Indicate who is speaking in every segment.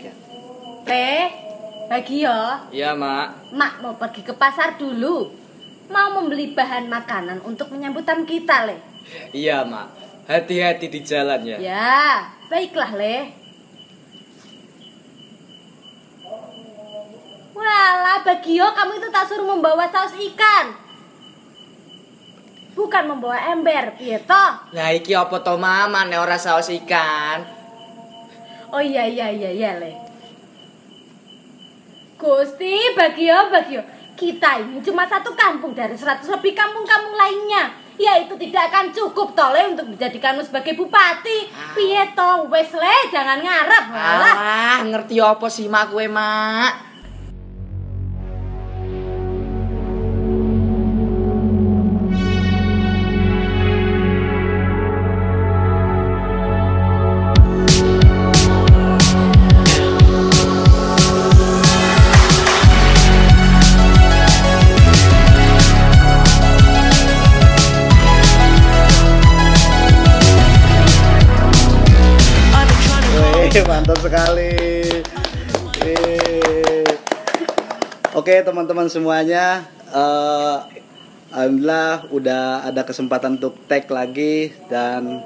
Speaker 1: ya.
Speaker 2: Teh, bagi ya.
Speaker 1: Iya, Mak.
Speaker 2: Mak mau pergi ke pasar dulu. Mau membeli bahan makanan untuk menyambut tamu kita, Le.
Speaker 1: Iya, Mak. Hati-hati di jalan ya.
Speaker 2: Ya, baiklah, Le. Walah, Bagio, kamu itu tak suruh membawa saus ikan. Bukan membawa ember, piye toh?
Speaker 1: Lah iki apa to Mama nek ora saus ikan?
Speaker 2: Oh iya iya iya iya le. Gusti Bagio Bagio, kita ini cuma satu kampung dari 100 lebih kampung-kampung lainnya. Ya itu tidak akan cukup tole untuk dijadikanmu sebagai bupati. Piye to, wes le, jangan ngarep. Walah.
Speaker 1: Ah, ngerti apa sih Mak kowe, Mak?
Speaker 3: Oke teman-teman semuanya, eh, alhamdulillah udah ada kesempatan untuk tag lagi dan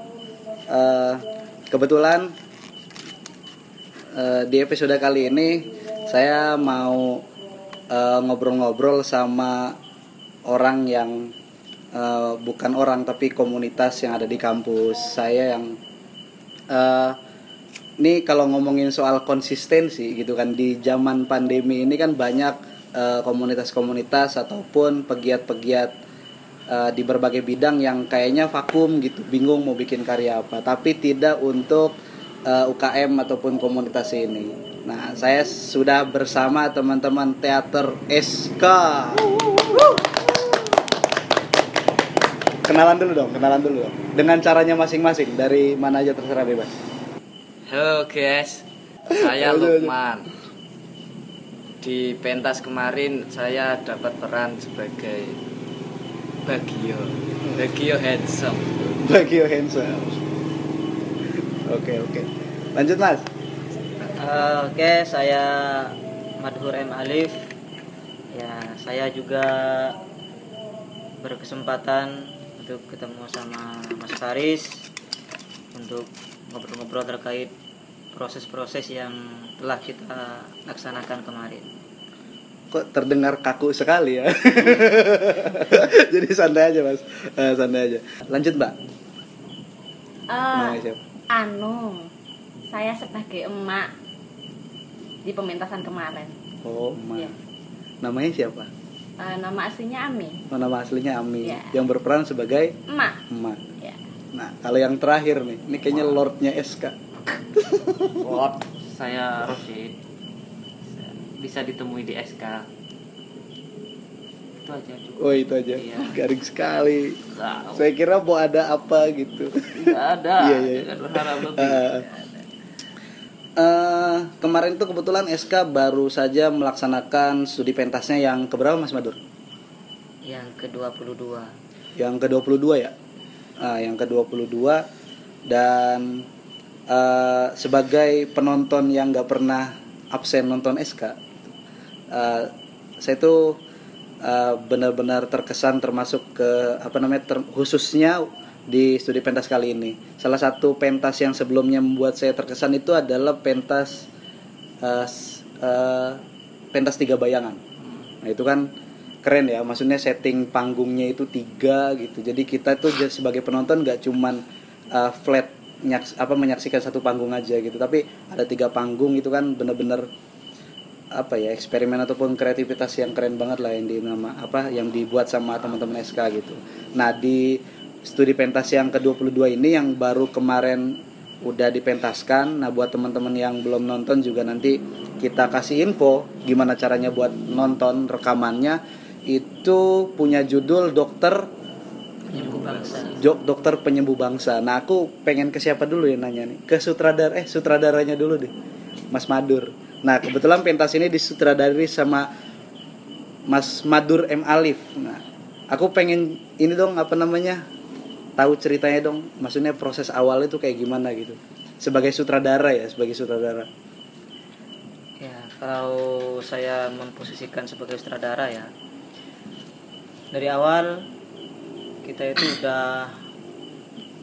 Speaker 3: eh, kebetulan eh, di episode kali ini saya mau ngobrol-ngobrol sama orang yang eh, bukan orang tapi komunitas yang ada di kampus saya yang eh, ini kalau ngomongin soal konsistensi gitu kan di zaman pandemi ini kan banyak komunitas-komunitas ataupun pegiat-pegiat eh, di berbagai bidang yang kayaknya vakum gitu, bingung mau bikin karya apa, tapi tidak untuk eh, UKM ataupun komunitas ini. Nah, saya sudah bersama teman-teman teater SK. Kenalan dulu dong, kenalan dulu dong. Dengan caranya masing-masing dari mana aja terserah bebas.
Speaker 1: Halo guys, saya. Lukman. Di pentas kemarin saya dapat peran sebagai Bagio. Bagio handsome.
Speaker 3: Bagi your handsome. Oke oke. Lanjut mas.
Speaker 4: Eh, Oke, saya Madhur M Alif. Ya, saya juga berkesempatan untuk ketemu sama Mas Faris untuk ngobrol-ngobrol terkait proses-proses yang telah kita laksanakan kemarin.
Speaker 3: Kok terdengar kaku sekali ya. Jadi santai aja mas. Eh, santai aja. Lanjut mbak.
Speaker 2: Eh,
Speaker 3: Namanya siapa?
Speaker 2: anu, saya sebagai emak di pementasan kemarin.
Speaker 3: Oh emak.
Speaker 2: Iya.
Speaker 3: Namanya siapa?
Speaker 2: Eh, nama aslinya Ami.
Speaker 3: Oh, nama aslinya Ami.
Speaker 2: Iya.
Speaker 3: Yang berperan sebagai
Speaker 2: Emak.
Speaker 3: emak.
Speaker 2: Ya.
Speaker 3: Nah kalau yang terakhir nih, ini kayaknya lordnya SK.
Speaker 5: Lord, saya Rosid. Bisa ditemui di SK. Itu aja cukup.
Speaker 3: Oh itu aja.
Speaker 5: Iya.
Speaker 3: Garing sekali.
Speaker 5: Nah,
Speaker 3: Saya kira mau ada apa gitu.
Speaker 5: nggak ada.
Speaker 3: Iya, iya.
Speaker 5: Jangan berharap lebih.
Speaker 3: Eh, eh, kemarin tuh kebetulan SK baru saja melaksanakan studi pentasnya yang keberapa Mas Madur?
Speaker 4: Yang ke-22.
Speaker 3: Yang ke-22 ya? Ah, yang ke-22 dan eh, sebagai penonton yang nggak pernah absen nonton SK eh, saya tuh eh, benar-benar terkesan termasuk ke apa namanya ter- khususnya di studi pentas kali ini. Salah satu pentas yang sebelumnya membuat saya terkesan itu adalah pentas s- eh, pentas tiga bayangan. Nah itu kan keren ya, maksudnya setting panggungnya itu tiga gitu. Jadi kita j- sebagai penonton nggak cuman eh, flat nyaks, apa menyaksikan satu panggung aja gitu, tapi ada tiga panggung itu kan bener-bener apa ya eksperimen ataupun kreativitas yang keren banget lah yang di nama apa yang dibuat sama teman-teman SK gitu. Nah di studi pentas yang ke-22 ini yang baru kemarin udah dipentaskan. Nah buat teman-teman yang belum nonton juga nanti kita kasih info gimana caranya buat nonton rekamannya itu punya judul dokter
Speaker 4: Penyembuh bangsa.
Speaker 3: Jok dokter penyembuh bangsa. Nah, aku pengen ke siapa dulu ya nanya nih? Ke sutradara eh sutradaranya dulu deh. Mas Madur. Nah, kebetulan pentas ini disutradari sama Mas Madur M Alif. Nah, aku pengen ini dong apa namanya? Tahu ceritanya dong. Maksudnya proses awal itu kayak gimana gitu. Sebagai sutradara ya, sebagai sutradara.
Speaker 4: Ya, kalau saya memposisikan sebagai sutradara ya, dari awal kita itu udah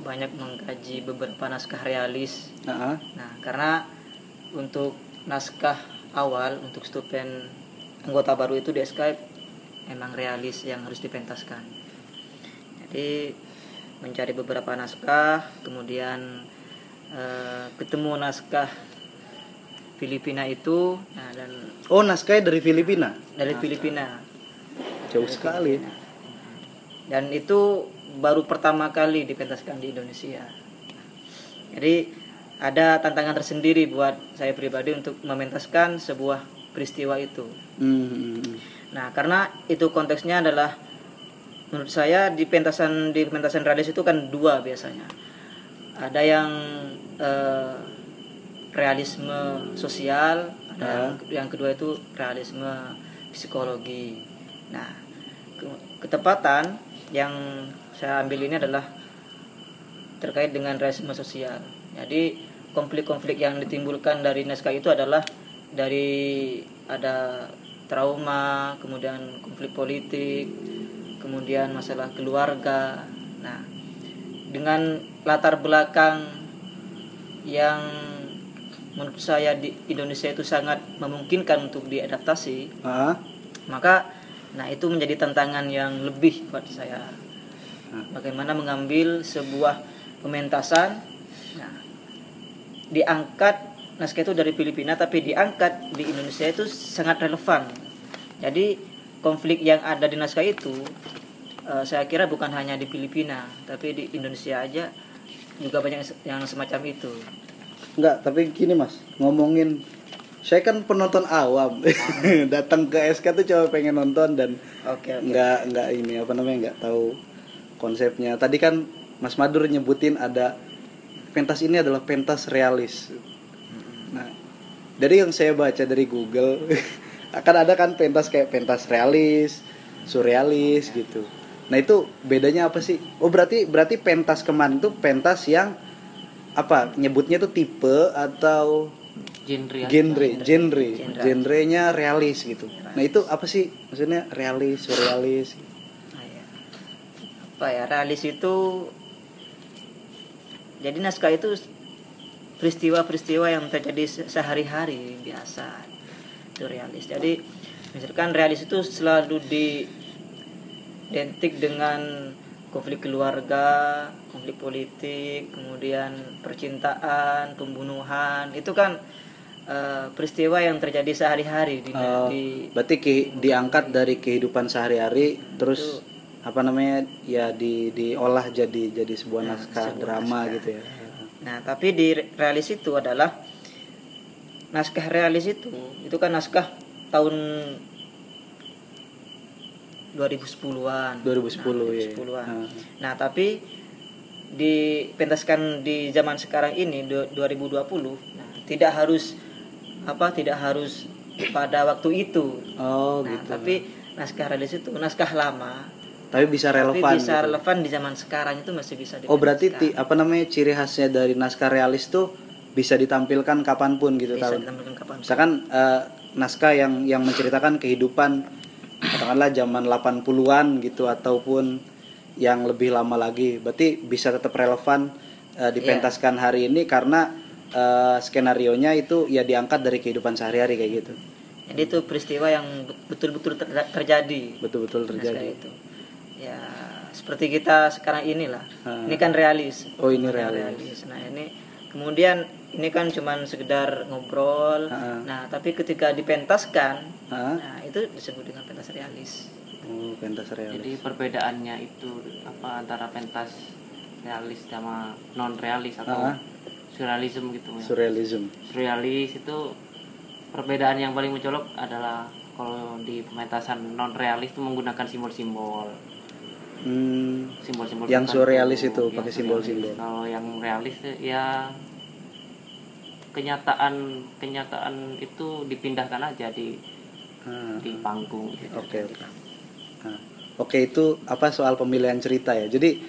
Speaker 4: banyak mengkaji beberapa naskah realis.
Speaker 3: Ah, ah.
Speaker 4: Nah, karena untuk naskah awal untuk stupen anggota baru itu di Skype emang realis yang harus dipentaskan. Jadi mencari beberapa naskah, kemudian eh, ketemu naskah Filipina itu, nah dan
Speaker 3: Oh, naskahnya dari Filipina.
Speaker 4: dari Filipina
Speaker 3: Jauh sekali.
Speaker 4: dan itu baru pertama kali dipentaskan di Indonesia. Jadi ada tantangan tersendiri buat saya pribadi untuk mementaskan sebuah peristiwa itu.
Speaker 3: Hmm.
Speaker 4: Nah, karena itu konteksnya adalah menurut saya di pentasan di pentasan realis itu kan dua biasanya. Ada yang eh, realisme sosial, ada yang, yang kedua itu realisme psikologi. Nah, ke- ketepatan yang saya ambil ini adalah terkait dengan realisme sosial. Jadi konflik-konflik yang ditimbulkan dari naskah itu adalah dari ada trauma, kemudian konflik politik, kemudian masalah keluarga. Nah, dengan latar belakang yang menurut saya di Indonesia itu sangat memungkinkan untuk diadaptasi,
Speaker 3: Ah,
Speaker 4: maka nah itu menjadi tantangan yang lebih buat saya. Bagaimana mengambil sebuah pementasan, diangkat naskah itu dari Filipina tapi diangkat di Indonesia itu sangat relevan. Jadi konflik yang ada di naskah itu eh, saya kira bukan hanya di Filipina tapi di Indonesia aja juga banyak yang semacam itu.
Speaker 3: enggak, tapi gini Mas, ngomongin saya kan penonton awam. Datang ke SK tuh cuma pengen nonton dan
Speaker 4: Oke oke.
Speaker 3: nggak nggak ini apa namanya nggak tahu konsepnya. Tadi kan Mas Madur nyebutin ada pentas ini adalah pentas realis. Nah, dari yang saya baca dari Google akan ada kan pentas kayak pentas realis, surrealis gitu. Nah itu bedanya apa sih? Oh berarti berarti pentas kemarin itu pentas yang apa nyebutnya itu tipe atau
Speaker 5: genre
Speaker 3: genre genre
Speaker 4: Genre.
Speaker 3: genrenya realis gitu. Nah itu apa sih maksudnya realis surrealis?
Speaker 4: Nah, ya. Apa ya realis itu jadi naskah itu peristiwa-peristiwa yang terjadi se- sehari-hari biasa itu realis. Jadi misalkan realis itu selalu diidentik dengan konflik keluarga, konflik politik, kemudian percintaan, pembunuhan. Itu kan eh, peristiwa yang terjadi sehari-hari di,
Speaker 3: Oh,
Speaker 4: di
Speaker 3: berarti ki- diangkat dari kehidupan sehari-hari terus apa namanya ya di diolah jadi jadi sebuah
Speaker 4: Nah,
Speaker 3: naskah
Speaker 4: sebuah
Speaker 3: drama
Speaker 4: naskah.
Speaker 3: gitu ya.
Speaker 4: Nah, tapi di realis itu adalah naskah realis itu itu kan naskah tahun 2010-an.
Speaker 3: 2010
Speaker 4: nah,
Speaker 3: ya.
Speaker 4: 2010-an.
Speaker 3: Ah.
Speaker 4: Nah, tapi dipentaskan di zaman sekarang ini du- 2020, nah, tidak harus apa tidak harus pada waktu itu.
Speaker 3: Oh
Speaker 4: Nah,
Speaker 3: gitu.
Speaker 4: tapi naskah realis itu naskah lama,
Speaker 3: Tapi bisa relevan.
Speaker 4: tapi bisa
Speaker 3: gitu.
Speaker 4: relevan di zaman sekarang itu masih bisa
Speaker 3: Oh berarti ti- apa namanya ciri khasnya dari naskah realis tuh bisa ditampilkan kapan pun gitu
Speaker 4: bisa
Speaker 3: tahun.
Speaker 4: ditampilkan kapan
Speaker 3: Misalkan eh, naskah yang yang menceritakan kehidupan katakanlah zaman 80-an gitu ataupun yang lebih lama lagi. Berarti bisa tetap relevan eh, dipentaskan hari ini karena eh, skenario nya itu ya diangkat dari kehidupan sehari-hari kayak gitu.
Speaker 4: Jadi itu peristiwa yang betul-betul ter- terjadi.
Speaker 3: Betul-betul terjadi.
Speaker 4: itu. Ya seperti kita sekarang inilah.
Speaker 3: Ah.
Speaker 4: Ini kan realis.
Speaker 3: Oh, ini
Speaker 4: Ini
Speaker 3: realis.
Speaker 4: Nah ini kemudian ini kan cuman sekedar ngobrol.
Speaker 3: Ah.
Speaker 4: Nah tapi ketika dipentaskan,
Speaker 3: Hah?
Speaker 4: nah itu disebut dengan pentas realis.
Speaker 3: Oh, pentas realis.
Speaker 5: jadi perbedaannya itu apa antara pentas realis sama non realis atau
Speaker 3: Ah.
Speaker 5: surrealism gitu ya.
Speaker 3: Surrealism.
Speaker 5: surrealis itu perbedaan yang paling mencolok adalah kalau di pementasan non realis itu menggunakan simbol-simbol
Speaker 3: Hmm,
Speaker 5: simbol-simbol
Speaker 3: Yang surrealis itu
Speaker 5: Yang
Speaker 3: pakai simbol-simbol.
Speaker 5: kalau yang realis ya kenyataan kenyataan itu dipindahkan aja di
Speaker 3: ah.
Speaker 5: di panggung gitu.
Speaker 3: Oke oke. Nah, oke itu apa soal pemilihan cerita ya. Jadi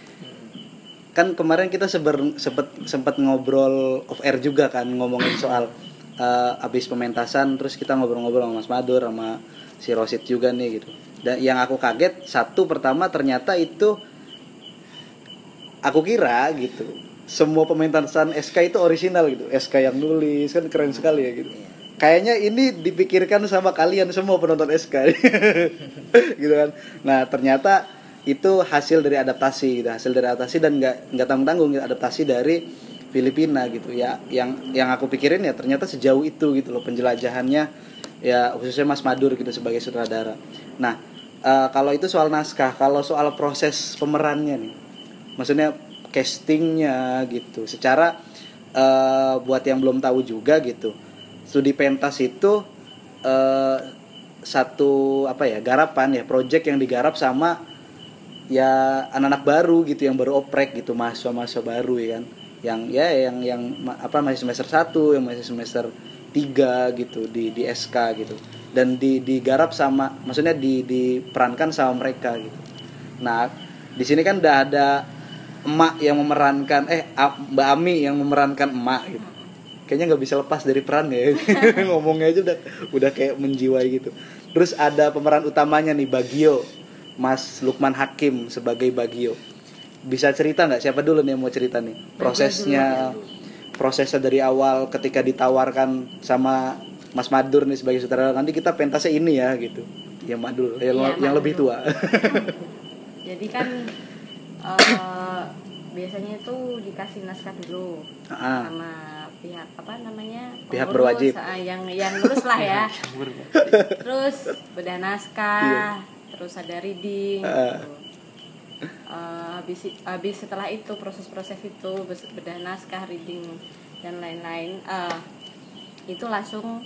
Speaker 3: kan kemarin kita seber, sempet sempat ngobrol off air juga kan ngomongin soal eh, abis pementasan terus kita ngobrol-ngobrol sama Mas Madur sama si Rosid juga nih gitu dan yang aku kaget satu pertama ternyata itu aku kira gitu. Semua pementasan SK itu original gitu. SK yang nulis kan keren sekali ya gitu. Kayaknya ini dipikirkan sama kalian semua penonton SK gitu kan. Nah ternyata itu hasil dari adaptasi gitu. Hasil dari adaptasi dan nggak nggak tanggung tanggung adaptasi dari Filipina gitu. Ya yang yang aku pikirin ya ternyata sejauh itu gitu loh penjelajahannya. Ya khususnya Mas Madur gitu sebagai sutradara. Nah eh, kalau itu soal naskah kalau soal proses pemerannya nih maksudnya castingnya gitu. Secara eh, buat yang belum tahu juga gitu studi pentas itu eh, satu apa ya garapan ya project yang digarap sama ya anak-anak baru gitu yang baru oprek gitu mahasiswa-mahasiswa baru ya kan. Yang ya yang yang apa masih semester 1 yang masih semester 3 gitu di di SK gitu dan di digarap sama maksudnya di diperankan sama mereka gitu. Nah di sini kan udah ada emak yang memerankan eh Mbak Ami yang memerankan emak gitu. Kayaknya nggak bisa lepas dari peran ya. Ngomongnya aja udah udah kayak menjiwai gitu. Terus ada pemeran utamanya nih Bagio. Mas Lukman Hakim sebagai Bagio. Bisa cerita nggak? Siapa dulu nih yang mau cerita nih? Prosesnya prosesnya dari awal ketika ditawarkan sama Mas Madur nih sebagai sutradara nanti kita pentasnya ini ya gitu ya Madul yang,
Speaker 2: Iya,
Speaker 3: yang
Speaker 2: Madul.
Speaker 3: lebih tua
Speaker 2: Jadi kan eh, biasanya itu dikasih naskah dulu
Speaker 3: Ah.
Speaker 2: sama pihak apa namanya
Speaker 3: Pihak
Speaker 2: pengurus,
Speaker 3: berwajib.
Speaker 2: ah, yang yang ngurus lah ya. terus bedah naskah, terus ada reading.
Speaker 3: Ah.
Speaker 2: gitu. Eh, habis habis setelah itu proses-proses itu bedah naskah, reading dan lain-lain, eh, itu langsung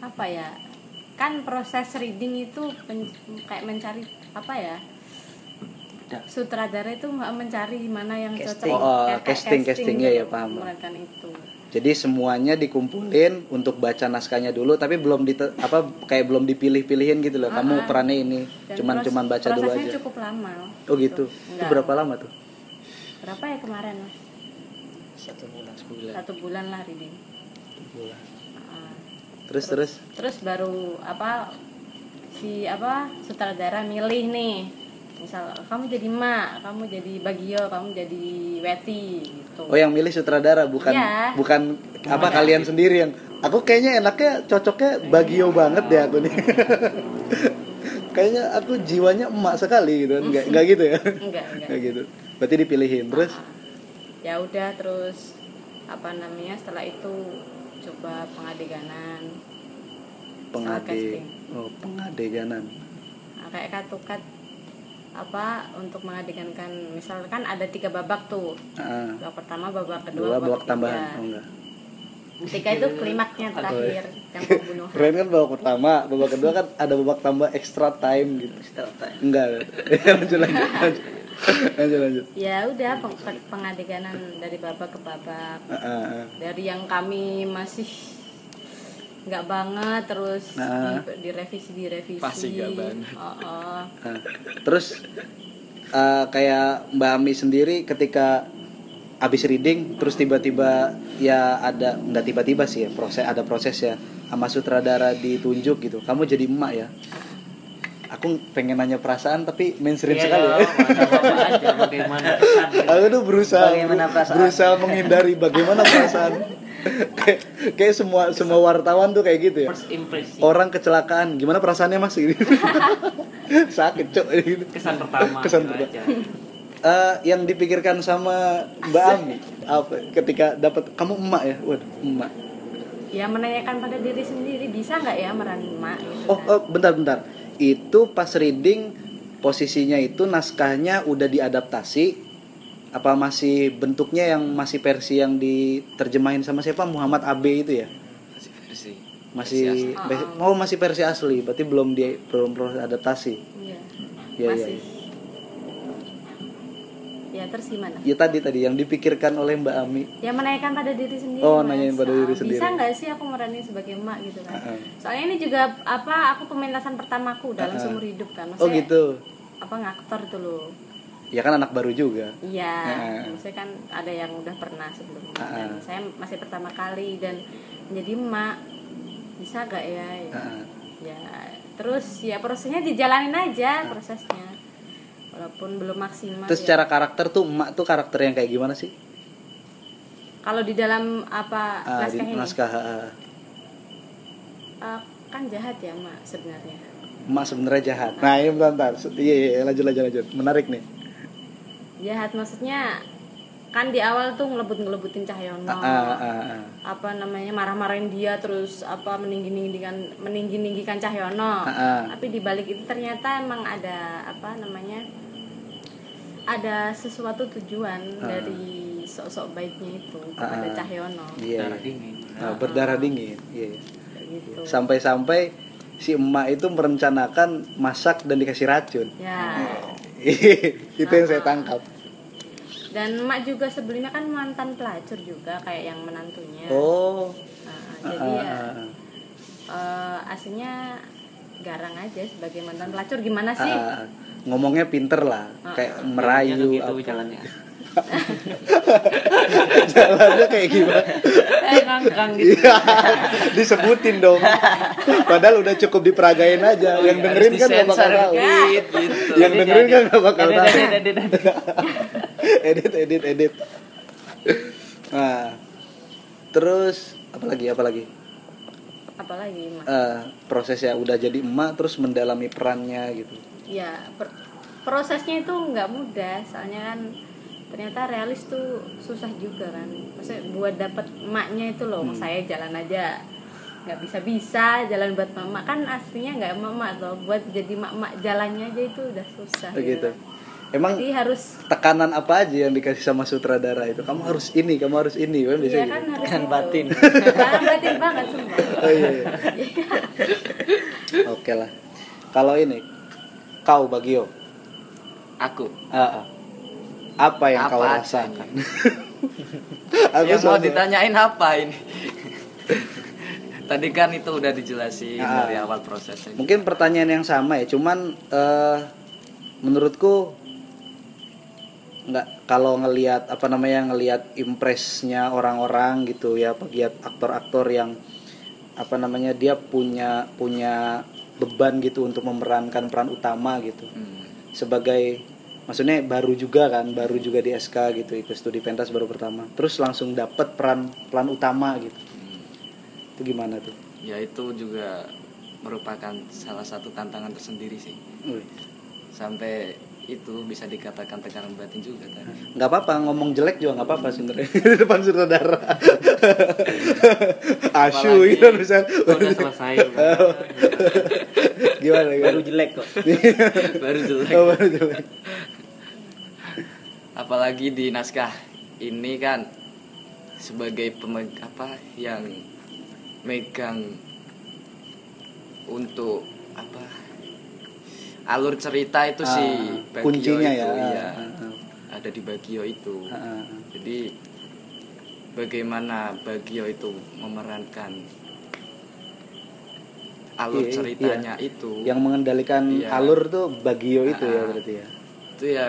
Speaker 2: apa ya? Kan proses reading itu pen- kayak mencari apa ya? sutradara itu mencari mana yang
Speaker 4: Casting.
Speaker 2: cocok
Speaker 3: Oh,
Speaker 2: kayak
Speaker 3: casting, casting,
Speaker 2: gitu,
Speaker 3: ya, ya, paham.
Speaker 2: itu
Speaker 3: Jadi semuanya dikumpulin untuk baca naskahnya dulu, tapi belum di apa kayak belum dipilih-pilihin gitu loh. Kamu
Speaker 2: Ah-ah.
Speaker 3: perannya ini,
Speaker 2: Dan
Speaker 3: cuman cuman baca dulu aja.
Speaker 2: cukup lama
Speaker 3: Oh gitu. Itu
Speaker 2: Enggak.
Speaker 3: berapa lama tuh?
Speaker 2: berapa ya kemarin mas
Speaker 4: satu bulan
Speaker 3: Sebulan.
Speaker 2: satu bulan lah reading
Speaker 3: Sebulan.
Speaker 2: Ah.
Speaker 3: Terus terus.
Speaker 2: terus baru apa si apa sutradara milih nih misal kamu jadi mak kamu jadi bagio kamu jadi weti gitu
Speaker 3: Oh yang milih sutradara bukan
Speaker 2: Iya.
Speaker 3: bukan apa kalian sendiri yang aku kayaknya enaknya cocoknya bagio banget deh aku nih. kayaknya aku jiwanya emak sekali gitu kan. Enggak enggak gitu ya.
Speaker 2: enggak Enggak
Speaker 3: gitu. Berarti dipilihin terus
Speaker 2: ya udah terus apa namanya setelah itu coba pengadeganan
Speaker 3: pengade
Speaker 2: casting.
Speaker 3: oh pengadeganan.
Speaker 2: Nah, kayak katukat apa untuk mengadegankan misalkan ada tiga babak tuh
Speaker 3: Ah,
Speaker 2: babak pertama babak kedua
Speaker 3: dua babak
Speaker 2: ketiga.
Speaker 3: tambahan. Oh enggak.
Speaker 2: Ketiga itu klimaknya terakhir yang pembunuhan
Speaker 3: Keren kan babak pertama, babak kedua kan ada babak tambah extra time gitu.
Speaker 4: Setelah time.
Speaker 3: Enggak. lanjut lanjut lanjut. Lanjut lanjut.
Speaker 2: ya udah peng- peng- pengadeganan dari babak ke babak
Speaker 3: Ah, ah, ah.
Speaker 2: dari yang kami masih nggak banget terus
Speaker 3: Nah.
Speaker 2: di, direvisi direvisi
Speaker 1: Pasti nggak banget.
Speaker 2: Oh, oh.
Speaker 3: Nah, terus eh, kayak Mbak Ami sendiri ketika habis reading terus tiba-tiba ya ada nggak tiba-tiba sih ya proses ada proses ya sama sutradara ditunjuk gitu kamu jadi emak ya aku pengen nanya perasaan tapi mainstream
Speaker 5: Iya,
Speaker 3: sekali. ya
Speaker 5: aja bagaimana kesan
Speaker 3: aku tuh berusaha
Speaker 4: Bagaimana perasaan?
Speaker 3: berusaha menghindari bagaimana perasaan. Kayak kayak semua semua wartawan tuh kayak gitu ya.
Speaker 5: First impression.
Speaker 3: Orang kecelakaan gimana perasaannya mas? Gitu sakit cok. Gitu
Speaker 5: kesan pertama
Speaker 3: Kesan
Speaker 5: gitu
Speaker 3: pertama.
Speaker 5: aja.
Speaker 3: Eh, yang dipikirkan sama Mbak Ami apa ketika dapat kamu emak ya? Waduh emak.
Speaker 2: Ya menanyakan pada diri sendiri bisa nggak ya meran emak gitu
Speaker 3: oh,
Speaker 2: kan.
Speaker 3: oh bentar bentar itu pas reading posisinya itu naskahnya udah diadaptasi. Apa masih bentuknya yang masih versi yang diterjemahin sama siapa? Muhammad Abe itu ya?
Speaker 1: Masih versi.
Speaker 3: masih
Speaker 2: asli.
Speaker 3: be- oh masih versi asli. Berarti belum di belum proses adaptasi.
Speaker 2: Iya.
Speaker 3: Iya, iya,
Speaker 2: masih. ya terus gimana?
Speaker 3: Ya tadi tadi yang dipikirkan oleh Mbak Ami.
Speaker 2: Ya menanyakan pada diri sendiri
Speaker 3: Oh,
Speaker 2: Mas.
Speaker 3: nanyain pada diri sendiri.
Speaker 2: bisa nggak sih aku meranin sebagai emak gitu kan
Speaker 3: Ah, ah.
Speaker 2: soalnya ini juga apa aku pementasan pertamaku dalam
Speaker 3: Ah, ah.
Speaker 2: seumur hidup kan?
Speaker 3: Oh
Speaker 2: Maksudnya,
Speaker 3: gitu?
Speaker 2: apa ngaktor itu loh.
Speaker 3: Ya kan anak baru juga.
Speaker 2: Iya.
Speaker 3: Ah, ah.
Speaker 2: maksudnya kan ada yang udah pernah sebelumnya
Speaker 3: Ah,
Speaker 2: dan
Speaker 3: ah.
Speaker 2: saya masih pertama kali dan jadi emak. Bisa gak ya? Ya,
Speaker 3: Ah,
Speaker 2: ya terus ya prosesnya dijalanin aja prosesnya walaupun belum maksimal
Speaker 3: terus
Speaker 2: ya.
Speaker 3: secara karakter tuh emak tuh karakter yang kayak gimana sih
Speaker 2: kalau di dalam apa
Speaker 3: Ah, di
Speaker 2: naskah ini
Speaker 3: naskah ah, ah.
Speaker 2: eh, kan jahat ya emak sebenarnya
Speaker 3: emak sebenarnya jahat nah ini bentar, bentar. iya iya lanjut lanjut lanjut menarik nih
Speaker 2: jahat maksudnya kan di awal tuh ngelebut ngelebutin Cahyono
Speaker 3: Ah, ah, ah, ah.
Speaker 2: apa namanya marah-marahin dia terus apa meninggi ninggikan meninggi ninggikan Cahyono
Speaker 3: Ah, ah.
Speaker 2: tapi di balik itu ternyata emang ada apa namanya ada sesuatu tujuan
Speaker 3: Ah.
Speaker 2: dari sosok baiknya itu kepada
Speaker 3: ah.
Speaker 2: Cahyono
Speaker 3: iya
Speaker 5: darah
Speaker 3: iya.
Speaker 5: dingin
Speaker 3: Ah, berdarah dingin iya iya.
Speaker 2: kayak gitu
Speaker 3: sampai-sampai si emak itu merencanakan masak dan dikasih racun
Speaker 2: ya
Speaker 3: itu yang saya tangkap
Speaker 2: dan emak juga sebelumnya kan mantan pelacur juga kayak yang menantunya
Speaker 3: oh
Speaker 2: Nah, jadi ya
Speaker 3: ah, ah.
Speaker 2: eh, aslinya garang aja sebagai mantan pelacur gimana sih
Speaker 3: ah. Ngomongnya pinter lah kayak
Speaker 5: Ya,
Speaker 3: merayu
Speaker 5: gitu
Speaker 3: apa.
Speaker 5: jalannya
Speaker 3: jalannya kayak gimana
Speaker 5: eh ngangkang gitu
Speaker 3: Iya, disebutin dong. Padahal udah cukup diperagain aja. yang dengerin kan gak bakal tahu.
Speaker 1: dikit, gitu.
Speaker 3: Yang dengerin kan gak bakal
Speaker 5: Edit,
Speaker 3: tahu.
Speaker 5: edit, edit, edit.
Speaker 3: edit, edit. Nah, terus apalagi apalagi
Speaker 2: apalagi emak
Speaker 3: Eh, prosesnya udah jadi emak terus mendalami perannya gitu.
Speaker 2: Ya per- prosesnya itu nggak mudah soalnya kan ternyata realis tuh susah juga kan maksudnya buat dapat emaknya itu loh
Speaker 3: Hmm.
Speaker 2: saya jalan aja nggak bisa bisa jalan buat mama kan aslinya nggak mama tuh buat jadi mak-mak jalannya aja itu udah susah
Speaker 3: Begitu.
Speaker 2: gitu.
Speaker 3: Emang
Speaker 2: jadi harus
Speaker 3: tekanan apa aja yang dikasih sama sutradara itu? Kamu harus ini, kamu harus ini, kan bisa
Speaker 2: iya
Speaker 3: gitu.
Speaker 2: kan harus
Speaker 4: Kan
Speaker 2: itu.
Speaker 4: batin.
Speaker 2: kan batin banget semua
Speaker 3: Oh iya. iya. Oke lah. Kalau ini kau Bagio,
Speaker 1: Aku.
Speaker 3: ah. apa yang
Speaker 1: Apa
Speaker 3: kau rasakan?
Speaker 1: Aku Ya, mau ditanyain apa ini? Tadi kan itu udah dijelasin
Speaker 3: Ah.
Speaker 1: dari awal prosesnya.
Speaker 3: Mungkin pertanyaan yang sama ya, cuman eh, menurutku nggak kalau ngelihat apa namanya ngelihat impresnya orang-orang gitu ya pegiat aktor-aktor yang apa namanya dia punya punya beban gitu untuk memerankan peran utama gitu
Speaker 1: Hmm.
Speaker 3: sebagai maksudnya baru juga kan baru juga di SK gitu ikut studi pentas baru pertama terus langsung dapat peran peran utama gitu
Speaker 1: Hmm.
Speaker 3: itu gimana tuh
Speaker 1: Ya itu juga merupakan salah satu tantangan tersendiri sih.
Speaker 3: Wih,
Speaker 1: Sampai itu bisa dikatakan tekanan batin juga kan.
Speaker 3: nggak apa-apa ngomong jelek juga nggak apa-apa sebenarnya. Di depan saudara. Asu
Speaker 1: Apalagi
Speaker 3: gitu misal.
Speaker 5: udah selesai
Speaker 3: gimana
Speaker 4: baru
Speaker 3: gimana
Speaker 4: jelek kok.
Speaker 1: Baru jelek.
Speaker 3: Oh, baru jelek.
Speaker 1: Apalagi di naskah ini kan sebagai pemeg apa yang megang untuk apa alur cerita itu
Speaker 3: Ah,
Speaker 1: Bagio
Speaker 3: kuncinya
Speaker 1: itu,
Speaker 3: ya.
Speaker 1: iya,
Speaker 3: Ah, ah,
Speaker 1: ada di Bagio itu.
Speaker 3: ah, ah.
Speaker 1: Jadi bagaimana Bagio itu memerankan alur
Speaker 3: Iya,
Speaker 1: ceritanya itu.
Speaker 3: Yang mengendalikan
Speaker 1: Iya.
Speaker 3: alur tuh Bagio itu ya berarti ya?
Speaker 1: Itu ya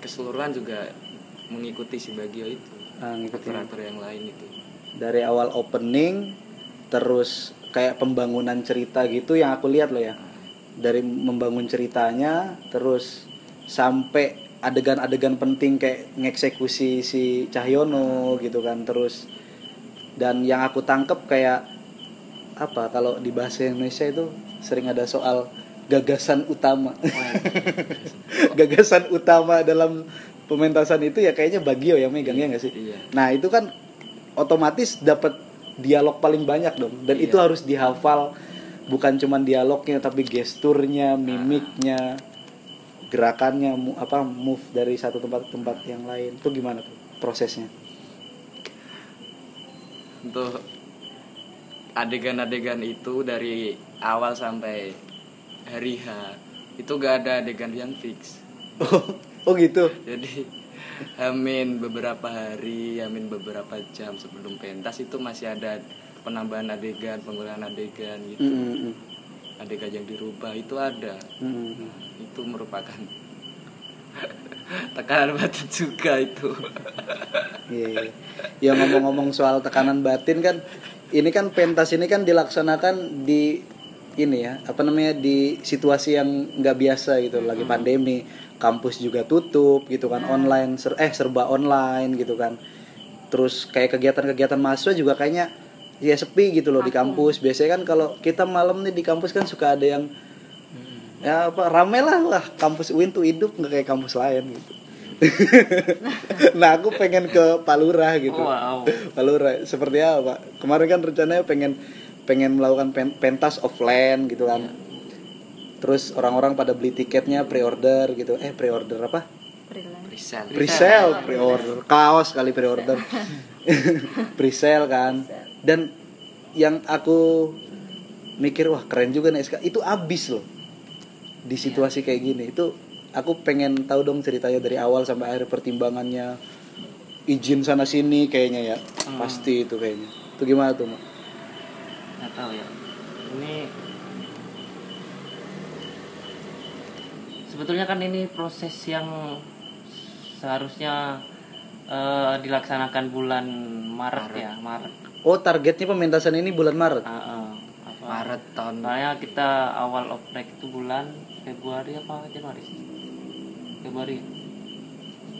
Speaker 1: keseluruhan juga mengikuti si Bagio itu. Aktor-aktor yang lain itu.
Speaker 3: Dari awal opening terus kayak pembangunan cerita gitu yang aku lihat loh ya dari membangun ceritanya terus sampai adegan-adegan penting kayak ngeksekusi si Cahyono gitu kan terus dan yang aku tangkep kayak apa kalau di bahasa Indonesia itu sering ada soal gagasan utama. Gagasan utama dalam pementasan itu ya kayaknya Bagio yang megangnya nggak sih?
Speaker 1: Iya.
Speaker 3: Nah itu kan otomatis dapat dialog paling banyak dong dan
Speaker 1: Iya.
Speaker 3: itu harus dihafal bukan cuman dialognya tapi gesturnya, mimiknya, gerakannya, mu- apa move dari satu tempat ke tempat yang lain itu gimana tuh prosesnya?
Speaker 1: untuk adegan-adegan itu dari awal sampai hari H itu gak ada adegan yang fix
Speaker 3: oh gitu.
Speaker 1: jadi Amin beberapa hari, amin beberapa jam sebelum pentas itu masih ada penambahan adegan, pengurangan adegan gitu.
Speaker 3: Mm, mm, mm.
Speaker 1: Adegan yang dirubah itu ada.
Speaker 3: Mm, mm.
Speaker 1: Itu merupakan tekanan batin juga itu
Speaker 3: Iya, iya. Ya ngomong-ngomong soal tekanan batin kan, ini kan pentas ini kan dilaksanakan di ini ya, apa namanya di situasi yang nggak biasa gitu, lagi pandemi, kampus juga tutup gitu kan, online, ser eh serba online gitu kan. Terus kayak kegiatan-kegiatan mahasiswa juga kayaknya ya sepi gitu loh di kampus. Biasanya kan kalau kita malam nih di kampus kan suka ada yang ya apa rame lah lah kampus UIN tuh hidup nggak kayak kampus lain gitu. nah aku pengen ke Palura gitu.
Speaker 5: Wow.
Speaker 3: Palura seperti apa? Pak? Kemarin kan rencananya pengen pengen melakukan pen- pentas offline gitu kan. Terus orang-orang pada beli tiketnya pre-order gitu. Eh pre-order apa?
Speaker 1: Present
Speaker 3: Pre-sale, pre-order. Kaos kali pre-order. Pre-sale kan. Dan yang aku mikir wah keren juga nih SK. Itu abis loh. Di situasi kayak gini. Itu aku pengen tahu dong ceritanya dari awal sampai akhir pertimbangannya. Izin sana sini kayaknya ya. Pasti itu kayaknya. Itu gimana tuh, Mak?
Speaker 5: nggak tahu ya ini sebetulnya kan ini proses yang seharusnya eh, dilaksanakan bulan Maret, ya Maret
Speaker 3: Oh, targetnya pementasan ini bulan Maret.
Speaker 5: Apa
Speaker 1: Maret tahun
Speaker 5: Soalnya kita awal oprek itu bulan Februari apa Januari sih? Februari.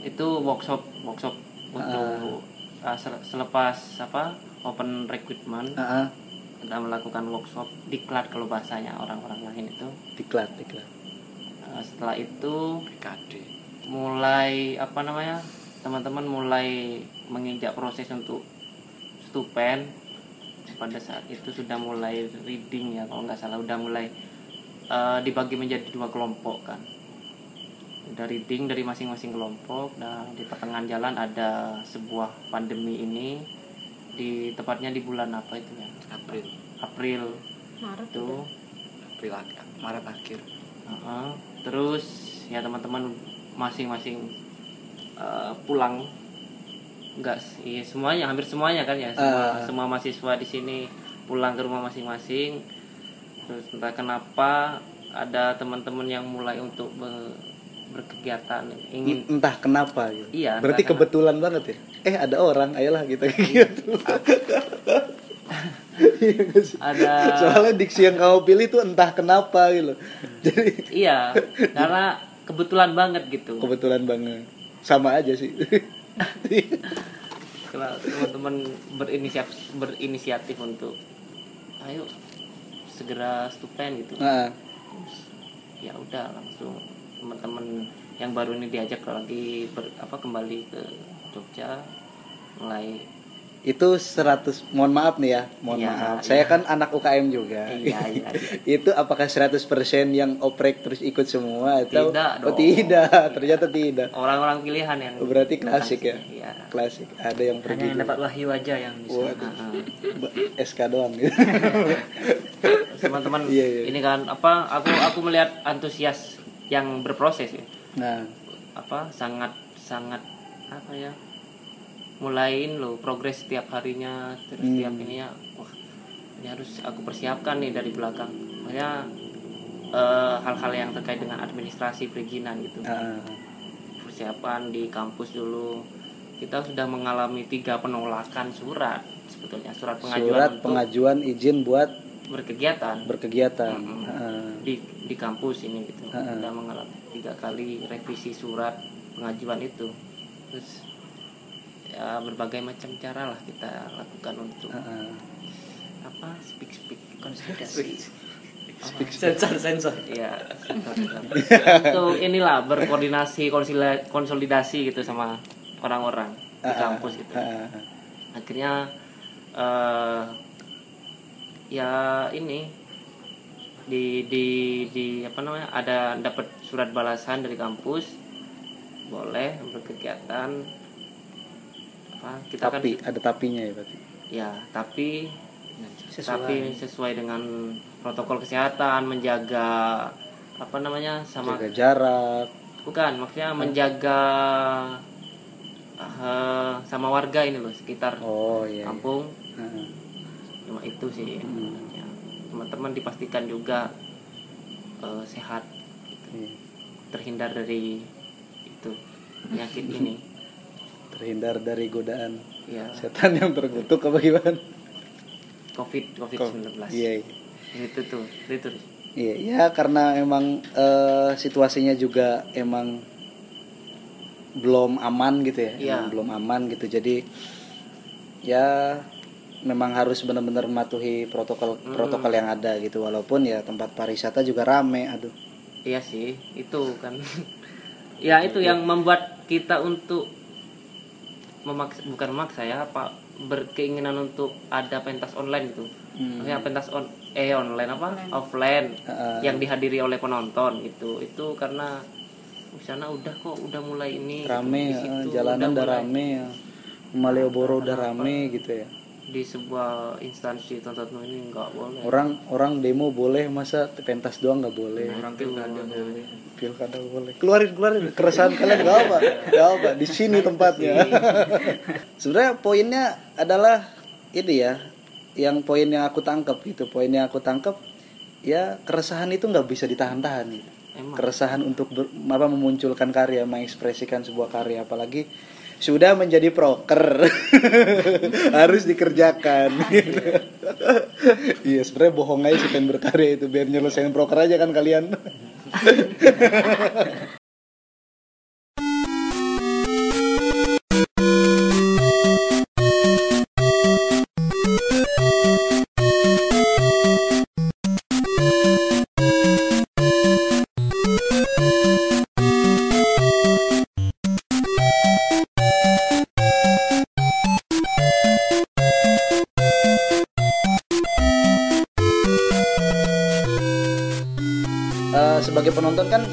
Speaker 5: Itu workshop workshop untuk ah, sel- selepas apa open recruitment
Speaker 3: Heeh.
Speaker 5: kita melakukan workshop diklat kalau bahasanya orang-orang lain itu.
Speaker 3: Diklat, diklat.
Speaker 5: Ah, setelah itu
Speaker 1: PKD
Speaker 5: mulai apa namanya teman-teman mulai menginjak proses untuk stupen pada saat itu sudah mulai reading ya kalau nggak salah udah mulai eh, dibagi menjadi dua kelompok kan. Udah reading dari masing-masing kelompok nah di pertengahan jalan ada sebuah pandemi ini di tepatnya di bulan apa itu ya?
Speaker 1: April.
Speaker 5: April.
Speaker 2: Maret
Speaker 5: itu.
Speaker 1: April akhir Maret akhir.
Speaker 5: Heeh. terus ya teman-teman masing-masing eh, pulang enggak sih semuanya hampir semuanya kan ya semua,
Speaker 3: Ah.
Speaker 5: semua mahasiswa di sini pulang ke rumah masing-masing terus entah kenapa ada teman-teman yang mulai untuk be- berkegiatan ingin
Speaker 3: Entah kenapa gitu.
Speaker 5: Iya,
Speaker 3: Berarti
Speaker 5: entah
Speaker 3: kebetulan banget ya. Eh, ada orang, ayolah kita gitu. Iya
Speaker 5: ada
Speaker 3: Soalnya diksi yang kamu pilih tuh entah kenapa gitu. Jadi
Speaker 5: iya karena kebetulan banget gitu
Speaker 3: kebetulan banget. Sama aja sih.
Speaker 5: Kalau teman-teman berinisiatif berinisiatif untuk ayo segera stupen gitu.
Speaker 3: Nah,
Speaker 5: ya udah langsung teman-teman yang baru ini diajak lagi ber, apa kembali ke Jogja mulai
Speaker 3: itu 100 mohon maaf nih ya, mohon
Speaker 5: Iya,
Speaker 3: maaf.
Speaker 5: iya.
Speaker 3: Saya kan anak UKM juga.
Speaker 5: Iya, iya,
Speaker 3: itu apakah 100% yang oprek terus ikut semua atau
Speaker 5: Tidak
Speaker 3: Oh,
Speaker 5: dong.
Speaker 3: tidak, ternyata tidak.
Speaker 5: orang-orang pilihan yang
Speaker 3: Berarti klasik ya.
Speaker 5: Iya.
Speaker 3: Klasik. Ada yang
Speaker 4: hanya
Speaker 3: pergi
Speaker 4: yang dapat wahyu aja yang bisa
Speaker 3: Waduh. Ba- SK doang gitu.
Speaker 5: teman-teman
Speaker 3: Iya, iya.
Speaker 5: ini kan apa aku aku melihat antusias yang berproses ya
Speaker 3: Nah,
Speaker 5: apa sangat sangat apa ya mulain loh progres setiap harinya terus
Speaker 3: Hmm.
Speaker 5: setiap ini ya wah ini harus aku persiapkan nih dari belakang. Makanya eh, hal-hal yang terkait dengan administrasi perizinan gitu.
Speaker 3: Ah,
Speaker 5: persiapan di kampus dulu. Kita sudah mengalami tiga penolakan surat sebetulnya surat pengajuan
Speaker 3: surat
Speaker 5: untuk
Speaker 3: pengajuan izin buat
Speaker 5: berkegiatan.
Speaker 3: berkegiatan.
Speaker 5: Mm-mm.
Speaker 3: Ah,
Speaker 5: di di kampus ini gitu.
Speaker 3: Ha-ha.
Speaker 5: sudah mengalami tiga kali revisi surat pengajuan itu. Terus ya berbagai macam cara lah kita lakukan untuk
Speaker 3: ah.
Speaker 5: apa speak speak
Speaker 4: konsolidasi
Speaker 1: sensor sensor.
Speaker 5: Ya untuk inilah berkoordinasi konsolidasi gitu sama orang-orang di
Speaker 3: Ah, ah,
Speaker 5: kampus gitu. akhirnya eh ya ini di di di apa namanya ada dapat surat balasan dari kampus. Boleh berkegiatan apa kita
Speaker 3: Tapi
Speaker 5: kan
Speaker 3: ada tapinya ya berarti.
Speaker 5: ya tapi
Speaker 4: sesuai
Speaker 5: tapi sesuai dengan protokol kesehatan menjaga apa namanya sama
Speaker 3: Jaga jarak.
Speaker 5: bukan maksudnya menjaga eh, sama warga ini loh sekitar
Speaker 3: Oh iya. iya.
Speaker 5: kampung
Speaker 3: ah.
Speaker 5: cuma itu sih
Speaker 3: Hmm.
Speaker 5: sebenarnya. teman-teman dipastikan juga eh, sehat
Speaker 3: Iya.
Speaker 5: terhindar dari itu penyakit ini
Speaker 3: terhindar dari godaan
Speaker 5: ya
Speaker 3: setan yang terkutuk apa gimana?
Speaker 5: Covid covid 19
Speaker 3: iya
Speaker 5: itu tuh itu
Speaker 3: iya ya karena emang eh, situasinya juga emang belum aman gitu ya
Speaker 5: Iya.
Speaker 3: Emang belum aman gitu. Jadi ya memang harus benar-benar mematuhi protokol protokol yang ada gitu. Walaupun ya tempat pariwisata juga rame aduh.
Speaker 5: Iya sih itu kan. Ya itu yang membuat kita untuk memaksa bukan memaksa ya apa berkeinginan untuk ada pentas online itu maksudnya pentas on eh online apa? Offline.
Speaker 3: Heeh.
Speaker 5: yang dihadiri oleh penonton gitu. Itu karena di sana udah kok udah mulai ini gitu.
Speaker 3: rame
Speaker 5: Di
Speaker 3: ya, jalanan udah
Speaker 5: mulai
Speaker 3: rame ya Malioboro udah rame gitu ya
Speaker 5: di sebuah instansi tonton ini nggak boleh.
Speaker 3: Orang orang demo boleh masa pentas doang nggak boleh?
Speaker 1: Orang pilkada boleh.
Speaker 3: Pilkada boleh. Keluarin keluarin. Keresahan kalian gak apa? Gak apa. Di sini tempatnya. sebenarnya poinnya adalah ini ya. Yang poin yang aku tangkap gitu. Poin yang aku tangkap ya keresahan itu nggak bisa ditahan-tahan gitu.
Speaker 5: Emang.
Speaker 3: keresahan untuk ber- apa memunculkan karya mengekspresikan sebuah karya. Apalagi sudah menjadi proker. Harus dikerjakan. Iya sebenarnya bohong aja sih pengen berkarya itu. Biar nyelesain proker aja kan kalian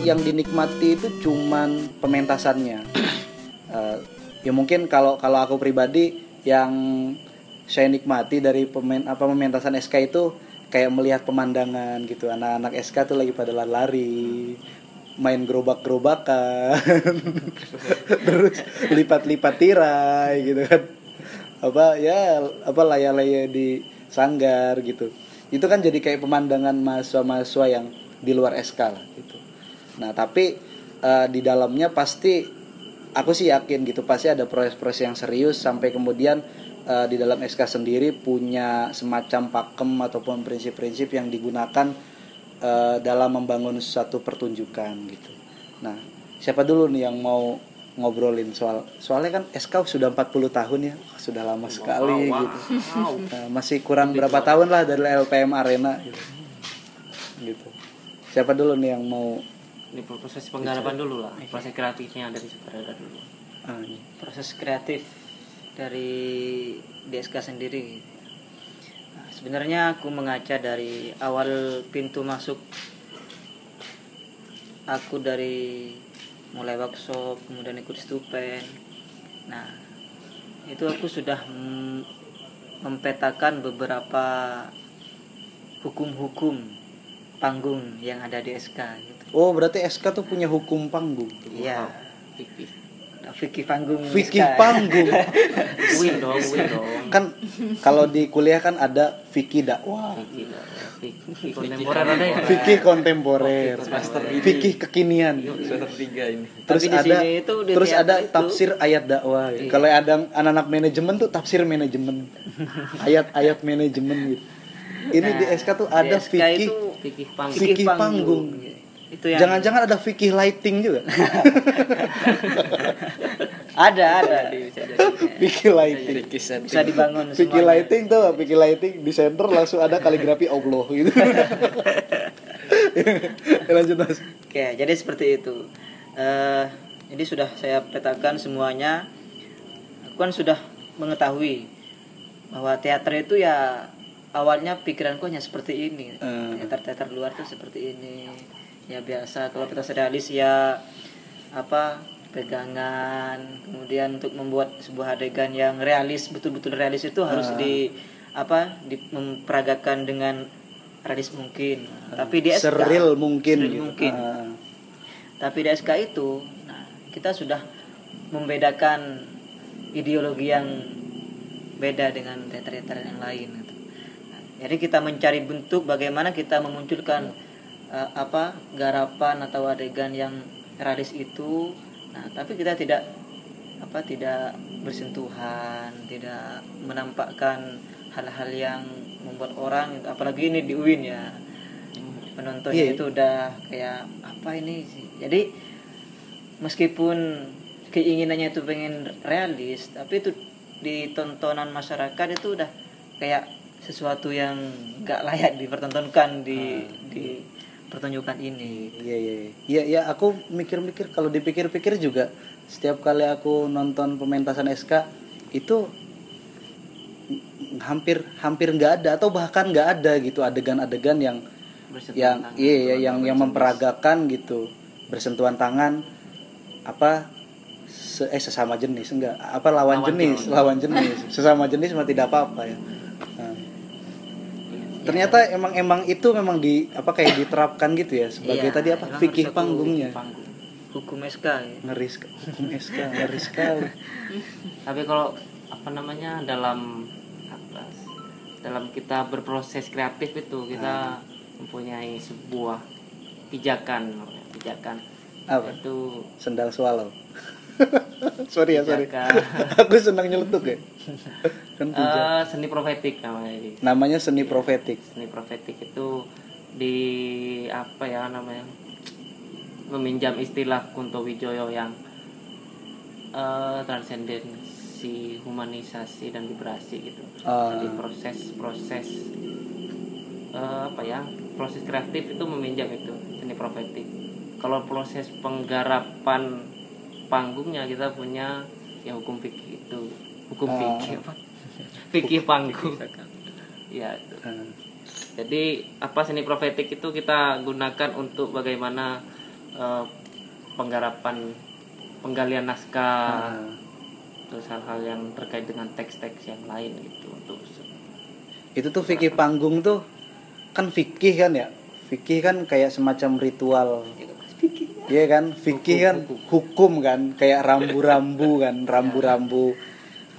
Speaker 3: yang dinikmati itu cuman pementasannya. Eh, ya mungkin kalau kalau aku pribadi yang saya nikmati dari pemain apa pementasan SK itu kayak melihat pemandangan gitu. Anak-anak SK tuh lagi pada lari, main gerobak-gerobakan, terus lipat-lipat tirai gitu kan. Apa ya apa layar-layar di sanggar gitu. Itu kan jadi kayak pemandangan mahasiswa-mahasiswa yang di luar SK lah gitu. Nah, tapi eh, di dalamnya pasti aku sih yakin gitu pasti ada proses-proses yang serius sampai kemudian eh, di dalam SK sendiri punya semacam pakem ataupun prinsip-prinsip yang digunakan eh, dalam membangun suatu pertunjukan gitu. Nah, siapa dulu nih yang mau ngobrolin soal soalnya kan SK sudah 40 tahun ya Wah, sudah lama sekali gitu. Nah, masih kurang berapa tahun lah dari LPM Arena gitu. Gitu. Siapa dulu nih yang mau
Speaker 5: ini proses penggarapan dulu lah. Proses kreatifnya dari sutradara dulu.
Speaker 3: Ah, ini.
Speaker 4: proses kreatif dari DSK sendiri. Nah, sebenarnya aku mengaca dari awal pintu masuk. Aku dari mulai workshop kemudian ikut stupen. Nah itu aku sudah mempetakan beberapa hukum-hukum panggung yang ada di SK gitu.
Speaker 3: Oh berarti SK tuh punya hukum panggung.
Speaker 4: Iya.
Speaker 5: fikih
Speaker 4: Ada Fikih panggung.
Speaker 3: Fikih
Speaker 4: SK.
Speaker 3: panggung.
Speaker 5: Win dong win dong.
Speaker 3: Kan kalau di kuliah kan ada fikih dakwah
Speaker 5: fikih fikih kontemporer ada ya?
Speaker 3: Fikih kontemporer. Fikih kekinian.
Speaker 1: Semester tiga ini.
Speaker 3: Terus
Speaker 4: Tapi
Speaker 3: ada
Speaker 4: itu
Speaker 3: terus ada
Speaker 4: itu-
Speaker 3: tafsir ayat dakwah. Gitu. kalau ada anak-anak manajemen tuh tafsir manajemen. Ayat-ayat manajemen gitu. Ini di SK tuh ada fikih
Speaker 5: fikih pang
Speaker 3: Fikih panggung.
Speaker 4: Itu yang
Speaker 3: jangan-jangan ada fikih lighting juga
Speaker 4: ada ada
Speaker 3: fikih lighting
Speaker 1: kisah
Speaker 4: bisa dibangun
Speaker 3: fikih lighting tuh fikih lighting di center langsung ada kaligrafi Allah gitu Ya, lanjut mas
Speaker 4: Oke, jadi seperti itu. Eh, jadi sudah saya petakan semuanya. Aku kan sudah mengetahui bahwa teater itu ya awalnya pikiranku hanya seperti ini.
Speaker 3: Eh.
Speaker 4: Teater-teater luar tuh seperti ini. Ya biasa kalau kita realis ya apa pegangan kemudian untuk membuat sebuah adegan yang realis betul-betul realis itu harus di apa di memperagakan dengan realis mungkin tapi di SK
Speaker 3: seril mungkin
Speaker 4: Seril
Speaker 3: gitu.
Speaker 4: mungkin.
Speaker 3: Ah.
Speaker 4: tapi di SK itu nah kita sudah membedakan ideologi yang beda dengan teater-teater yang lain gitu. Nah, jadi kita mencari bentuk bagaimana kita memunculkan eh, apa garapan atau adegan yang realis itu. Nah, tapi kita tidak apa tidak bersentuhan, tidak menampakkan hal-hal yang membuat orang apalagi ini di UIN ya penontonnya
Speaker 3: Iya.
Speaker 4: itu udah kayak apa ini sih? Jadi meskipun keinginannya itu pengen realis tapi itu di tontonan masyarakat itu udah kayak sesuatu yang nggak layak dipertontonkan di di pertunjukan ini
Speaker 3: Iya iya iya. Iya iya aku mikir-mikir kalau dipikir-pikir juga setiap kali aku nonton pementasan SK itu hampir hampir nggak ada atau bahkan nggak ada gitu adegan-adegan yang
Speaker 5: Bersentuhan
Speaker 3: yang
Speaker 5: tangan.
Speaker 3: iya iya, yang yang memperagakan gitu bersentuhan tangan apa se- eh sesama jenis enggak apa lawan,
Speaker 5: Lawan
Speaker 3: jenis
Speaker 5: jenis.
Speaker 3: lawan jenis sesama jenis mah tidak apa-apa ya Nah, ternyata emang emang itu memang di apa kayak diterapkan gitu ya sebagai
Speaker 4: Iya,
Speaker 3: tadi apa fikih panggungnya.
Speaker 5: panggung.
Speaker 4: Hukum SK ya.
Speaker 3: ngeri sek- hukum SK ngeri sekali
Speaker 5: tapi kalau apa namanya dalam apa dalam kita berproses kreatif itu kita mempunyai sebuah pijakan pijakan.
Speaker 3: Apa?
Speaker 5: Itu
Speaker 3: sendal swallow. Sorry ya sorry. Aku senang nyeletuk ya kan
Speaker 5: eh, seni profetik namanya
Speaker 3: namanya seni profetik.
Speaker 5: Seni profetik itu di apa ya namanya meminjam istilah Kunto Wijoyo yang eh, transendensi humanisasi dan vibrasi gitu.
Speaker 3: Ah.
Speaker 5: jadi proses-proses eh, apa ya proses kreatif itu meminjam itu seni profetik. Kalau proses penggarapan panggungnya kita punya ya hukum fikih itu. Hukum
Speaker 3: Ah.
Speaker 5: fikih apa fikih panggung. Ya jadi apa seni profetik itu kita gunakan untuk bagaimana eh, penggarapan penggalian naskah
Speaker 3: Ah.
Speaker 5: terus hal-hal yang terkait dengan teks-teks yang lain gitu untuk
Speaker 3: itu tuh fikih panggung tuh kan fikih kan ya? Fikih kan kayak semacam ritual. Iya kan? Fikih kan hukum. kan kayak rambu-rambu kan rambu-rambu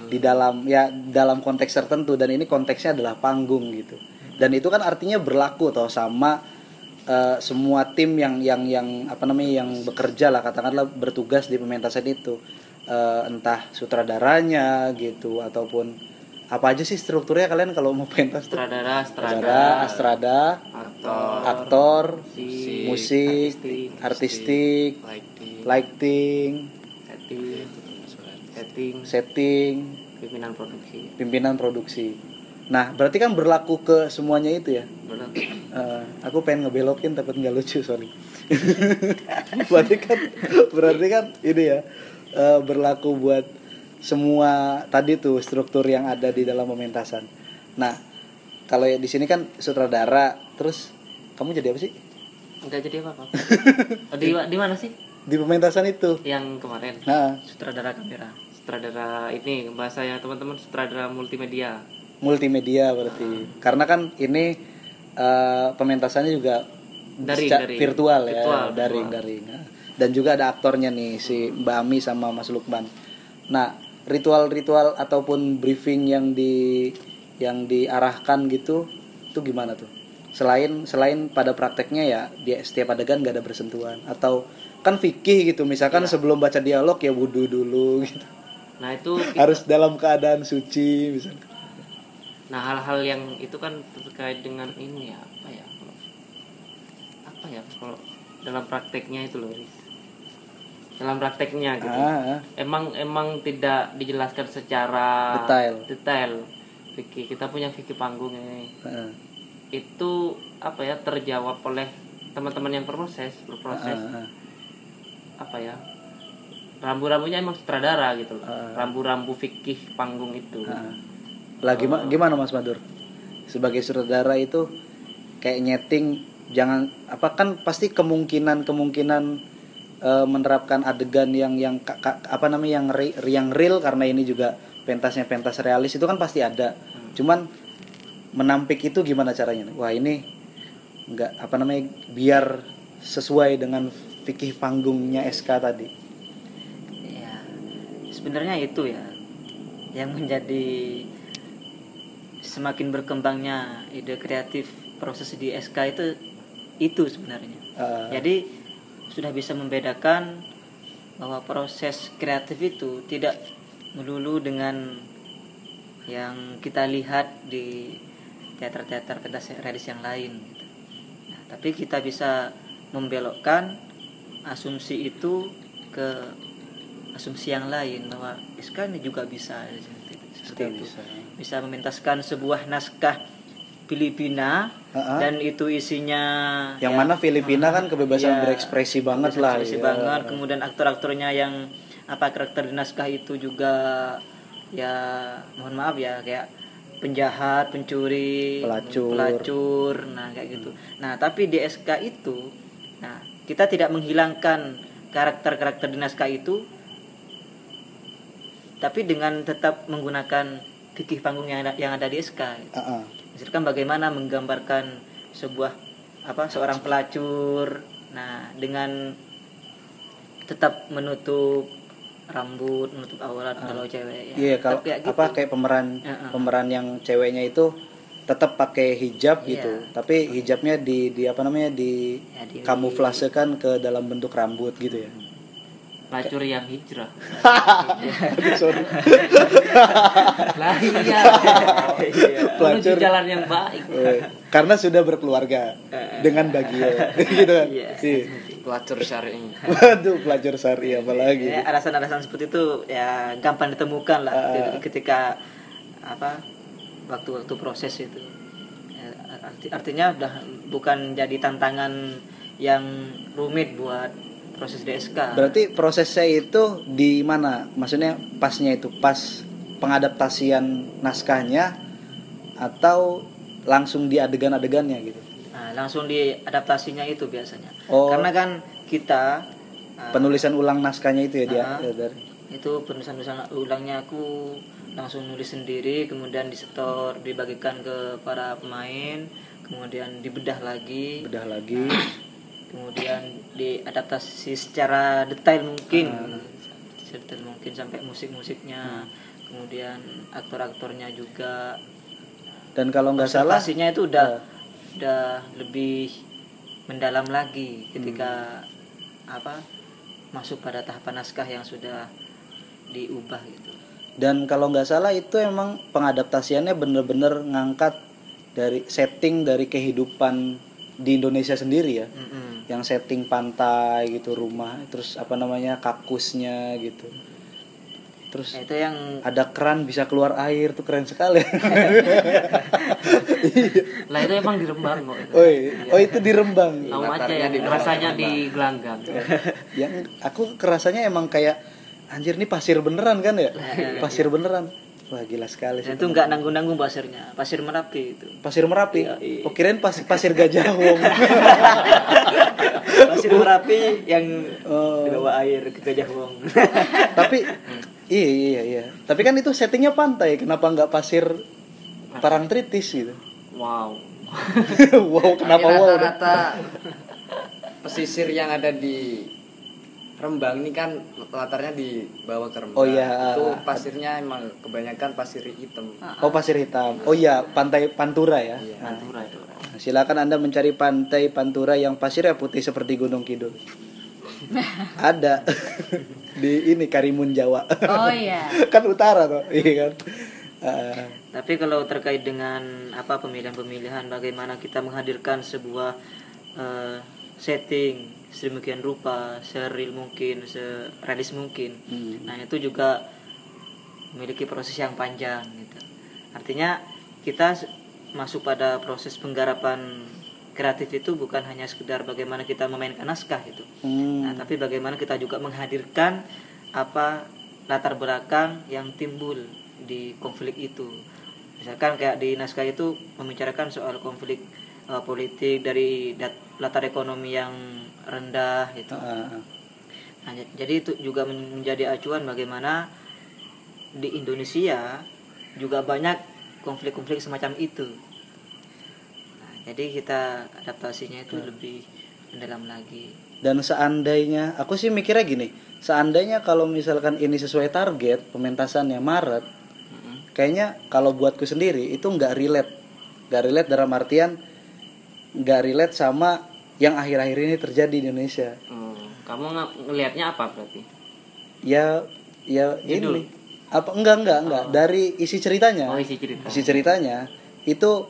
Speaker 3: di dalam ya dalam konteks tertentu dan ini konteksnya adalah panggung gitu. Dan itu kan artinya berlaku toh sama eh, semua tim yang yang yang apa namanya yang bekerja lah katakanlah bertugas di pementasan itu Eh, entah sutradaranya gitu ataupun apa aja sih strukturnya kalian kalau mau pentas
Speaker 5: sutradara,
Speaker 3: Sutradara,
Speaker 5: strada,
Speaker 3: astrada,
Speaker 5: aktor,
Speaker 3: aktor,
Speaker 5: musik,
Speaker 3: musik,
Speaker 5: artistik,
Speaker 3: artistik,
Speaker 1: lighting
Speaker 3: lighting,
Speaker 5: setting, setting,
Speaker 3: setting,
Speaker 5: pimpinan produksi.
Speaker 3: pimpinan produksi. Nah, berarti kan berlaku ke semuanya itu ya.
Speaker 5: Benar.
Speaker 3: Eh, aku pengen ngebelokin takut nggak lucu sorry. berarti kan berarti kan ini ya eh, berlaku buat semua tadi tuh struktur yang ada di dalam pementasan. Nah, kalau ya di sini kan sutradara, terus kamu jadi apa sih
Speaker 5: Enggak jadi apa-apa. Oh, di di mana sih?
Speaker 3: di pementasan itu?
Speaker 5: Yang kemarin
Speaker 3: Nah,
Speaker 4: sutradara kamera
Speaker 5: sutradara ini bahasanya teman-teman sutradara multimedia.
Speaker 3: multimedia berarti. Karena kan ini eh, pementasannya juga
Speaker 5: Daring,
Speaker 3: seca-
Speaker 5: daring.
Speaker 3: virtual ya,
Speaker 5: Virtual, virtual.
Speaker 3: daring. Nah, Dan juga ada aktornya nih si Mbak Ami sama Mas Lukman. Nah, ritual-ritual ataupun briefing yang di yang diarahkan gitu itu gimana tuh? Selain selain pada prakteknya ya di setiap adegan gak ada bersentuhan atau kan fikih gitu misalkan
Speaker 5: Iya.
Speaker 3: sebelum baca dialog ya wudhu dulu gitu.
Speaker 5: Nah, itu kita-
Speaker 3: harus dalam keadaan suci misalkan
Speaker 5: Nah hal-hal yang itu kan terkait dengan ini ya apa ya kalau apa ya kalau dalam prakteknya itu loh dalam prakteknya gitu
Speaker 3: ah, ah.
Speaker 5: emang emang tidak dijelaskan secara
Speaker 3: Detail.
Speaker 5: detail fikih kita punya fikih panggung ini
Speaker 3: ah.
Speaker 5: itu apa ya terjawab oleh teman-teman yang berproses berproses
Speaker 3: Ah, ah.
Speaker 5: apa ya rambu-rambunya emang sutradara gitu loh
Speaker 3: Ah.
Speaker 5: rambu-rambu fikih panggung itu
Speaker 3: Ah. Lah gimana, gimana Mas Madur? Sebagai sutradara itu kayak nyeting jangan apa kan pasti kemungkinan kemungkinan eh, menerapkan adegan yang yang ka- ka- apa namanya yang re- yang real karena ini juga pentasnya pentas realis itu kan pasti ada. Cuman menampik itu gimana caranya? Wah ini nggak apa namanya biar sesuai dengan fikih panggungnya SK tadi.
Speaker 4: Ya sebenarnya itu ya yang menjadi semakin berkembangnya ide kreatif proses di SK itu itu sebenarnya
Speaker 3: Eh,
Speaker 4: jadi sudah bisa membedakan bahwa proses kreatif itu tidak melulu dengan yang kita lihat di teater-teater pentas realis yang lain gitu. Nah, tapi kita bisa membelokkan asumsi itu ke asumsi yang lain bahwa SK ini juga bisa seperti itu. Seperti itu.
Speaker 3: bisa.
Speaker 4: Bisa mementaskan sebuah naskah Filipina
Speaker 3: Ha-ha.
Speaker 4: dan itu isinya
Speaker 3: yang
Speaker 4: ya,
Speaker 3: mana Filipina kan kebebasan
Speaker 4: Iya,
Speaker 3: berekspresi banget lah ya.
Speaker 4: banget kemudian aktor-aktornya yang apa karakter di naskah itu juga ya mohon maaf ya kayak penjahat pencuri
Speaker 3: Pelacur.
Speaker 4: pelacur nah kayak gitu nah tapi di SK itu nah kita tidak menghilangkan karakter-karakter di naskah itu tapi dengan tetap menggunakan fikih panggung yang ada, yang ada di SK gitu.
Speaker 3: Ah, ah.
Speaker 4: Misalkan bagaimana menggambarkan sebuah apa seorang pelacur, nah dengan tetap menutup rambut, menutup aurat kalau cewek ya.
Speaker 3: Iya kalau
Speaker 4: Tetap kayak gitu.
Speaker 3: apa kayak pemeran
Speaker 4: Heeh.
Speaker 3: pemeran yang ceweknya itu tetap pakai hijab
Speaker 4: Iya.
Speaker 3: gitu, tapi hijabnya di di apa namanya di
Speaker 4: Ya, di-
Speaker 3: kamuflasekan ke dalam bentuk rambut gitu ya.
Speaker 5: Pelacur yang hijrah
Speaker 3: sorry.
Speaker 5: lah iya menuju
Speaker 3: Pelacur.
Speaker 5: jalan yang baik
Speaker 3: Eh, Karena sudah berkeluarga dengan bagio gitu kan.
Speaker 4: Iya.
Speaker 3: Iya.
Speaker 1: pelacur syar'i
Speaker 3: Waduh, pelacur sari apalagi.
Speaker 4: Ya, alasan-alasan seperti itu ya gampang ditemukan lah
Speaker 3: Ah.
Speaker 4: ketika apa waktu-waktu proses itu. Ya, arti- artinya udah bukan jadi tantangan yang rumit buat proses DSK.
Speaker 3: Berarti prosesnya itu di mana? Maksudnya pasnya itu pas pengadaptasian naskahnya atau langsung di adegan-adegannya gitu.
Speaker 4: Nah, langsung di adaptasinya itu biasanya.
Speaker 3: Oh.
Speaker 4: Karena kan kita uh,
Speaker 3: Penulisan ulang naskahnya itu ya dia
Speaker 4: Ah.
Speaker 3: ya, dari.
Speaker 4: itu penulisan penulisan ulangnya aku langsung nulis sendiri, kemudian disetor, dibagikan ke para pemain, kemudian dibedah lagi,
Speaker 3: bedah lagi.
Speaker 4: Kemudian diadaptasi secara detail mungkin, detail mungkin sampai musik-musiknya, kemudian aktor-aktornya juga.
Speaker 3: Dan kalau nggak salah
Speaker 4: Observasinya itu udah udah lebih mendalam lagi ketika apa masuk pada tahapan naskah yang sudah diubah gitu.
Speaker 3: dan kalau nggak salah itu emang pengadaptasiannya bener-bener ngangkat dari setting dari kehidupan di Indonesia sendiri ya.
Speaker 4: Mm-mm.
Speaker 3: Yang setting pantai gitu rumah, terus apa namanya kakusnya gitu. Terus
Speaker 4: Nah, itu yang
Speaker 3: ada keran bisa keluar air tuh keren sekali.
Speaker 5: lah itu emang di Rembang kok itu.
Speaker 3: oh, iya. oh itu di Rembang.
Speaker 5: tahu aja yang
Speaker 1: di
Speaker 5: rasanya di Gelanggang
Speaker 3: Yang aku kerasanya emang kayak anjir nih pasir beneran kan ya? Pasir beneran. Wah gila sekali sih.
Speaker 4: itu nggak nanggung-nanggung pasirnya, pasir merapi itu.
Speaker 3: Pasir Merapi.
Speaker 4: Iya, iya.
Speaker 3: Oh kirain pas, pasir Gajah Wong.
Speaker 4: pasir merapi yang
Speaker 3: Oh.
Speaker 4: di bawah air ke Gajah Wong.
Speaker 3: Tapi iya iya iya. Tapi kan itu settingnya pantai. Kenapa nggak pasir Parangtritis gitu?
Speaker 5: wow
Speaker 3: wow kenapa
Speaker 1: Tapi
Speaker 3: wow?
Speaker 1: rata-rata pesisir yang ada di Rembang ini kan latarnya di bawah ke Rembang.
Speaker 3: Oh, iya.
Speaker 1: Itu pasirnya emang kebanyakan pasir hitam.
Speaker 3: Oh pasir hitam. Oh iya pantai Pantura ya.
Speaker 1: Iya.
Speaker 5: Pantura itu
Speaker 3: Nah, silakan anda mencari pantai Pantura yang pasirnya putih seperti Gunung Kidul. Ada di ini Karimun Jawa.
Speaker 2: Oh iya.
Speaker 3: kan utara tuh, iya kan. Ah,
Speaker 4: Tapi kalau terkait dengan apa pemilihan-pemilihan, bagaimana kita menghadirkan sebuah eh, setting sedemikian rupa, seril mungkin, serealis mungkin.
Speaker 3: Hmm.
Speaker 4: Nah itu juga memiliki proses yang panjang gitu. Artinya kita masuk pada proses penggarapan kreatif itu bukan hanya sekedar bagaimana kita memainkan naskah gitu.
Speaker 3: hmm.
Speaker 4: Nah, tapi bagaimana kita juga menghadirkan apa latar belakang yang timbul di konflik itu. Misalkan kayak di naskah itu membicarakan soal konflik eh, politik dari dat- latar ekonomi yang rendah gitu.
Speaker 3: Ah, ah.
Speaker 4: Nah, jadi itu juga men- menjadi acuan bagaimana di Indonesia juga banyak konflik-konflik semacam itu. Nah, jadi kita adaptasinya itu lebih mendalam lagi.
Speaker 3: Dan seandainya, aku sih mikirnya gini, seandainya kalau misalkan ini sesuai target pementasannya Maret, kayaknya kalau buatku sendiri itu nggak relate, nggak relate dalam artian nggak relate sama yang akhir-akhir ini terjadi di Indonesia.
Speaker 5: Hmm, kamu nge- ngelihatnya apa berarti?
Speaker 3: Ya ya
Speaker 5: Judul?
Speaker 3: ini apa enggak enggak enggak. Dari isi ceritanya.
Speaker 5: Oh isi cerita.
Speaker 3: isi ceritanya itu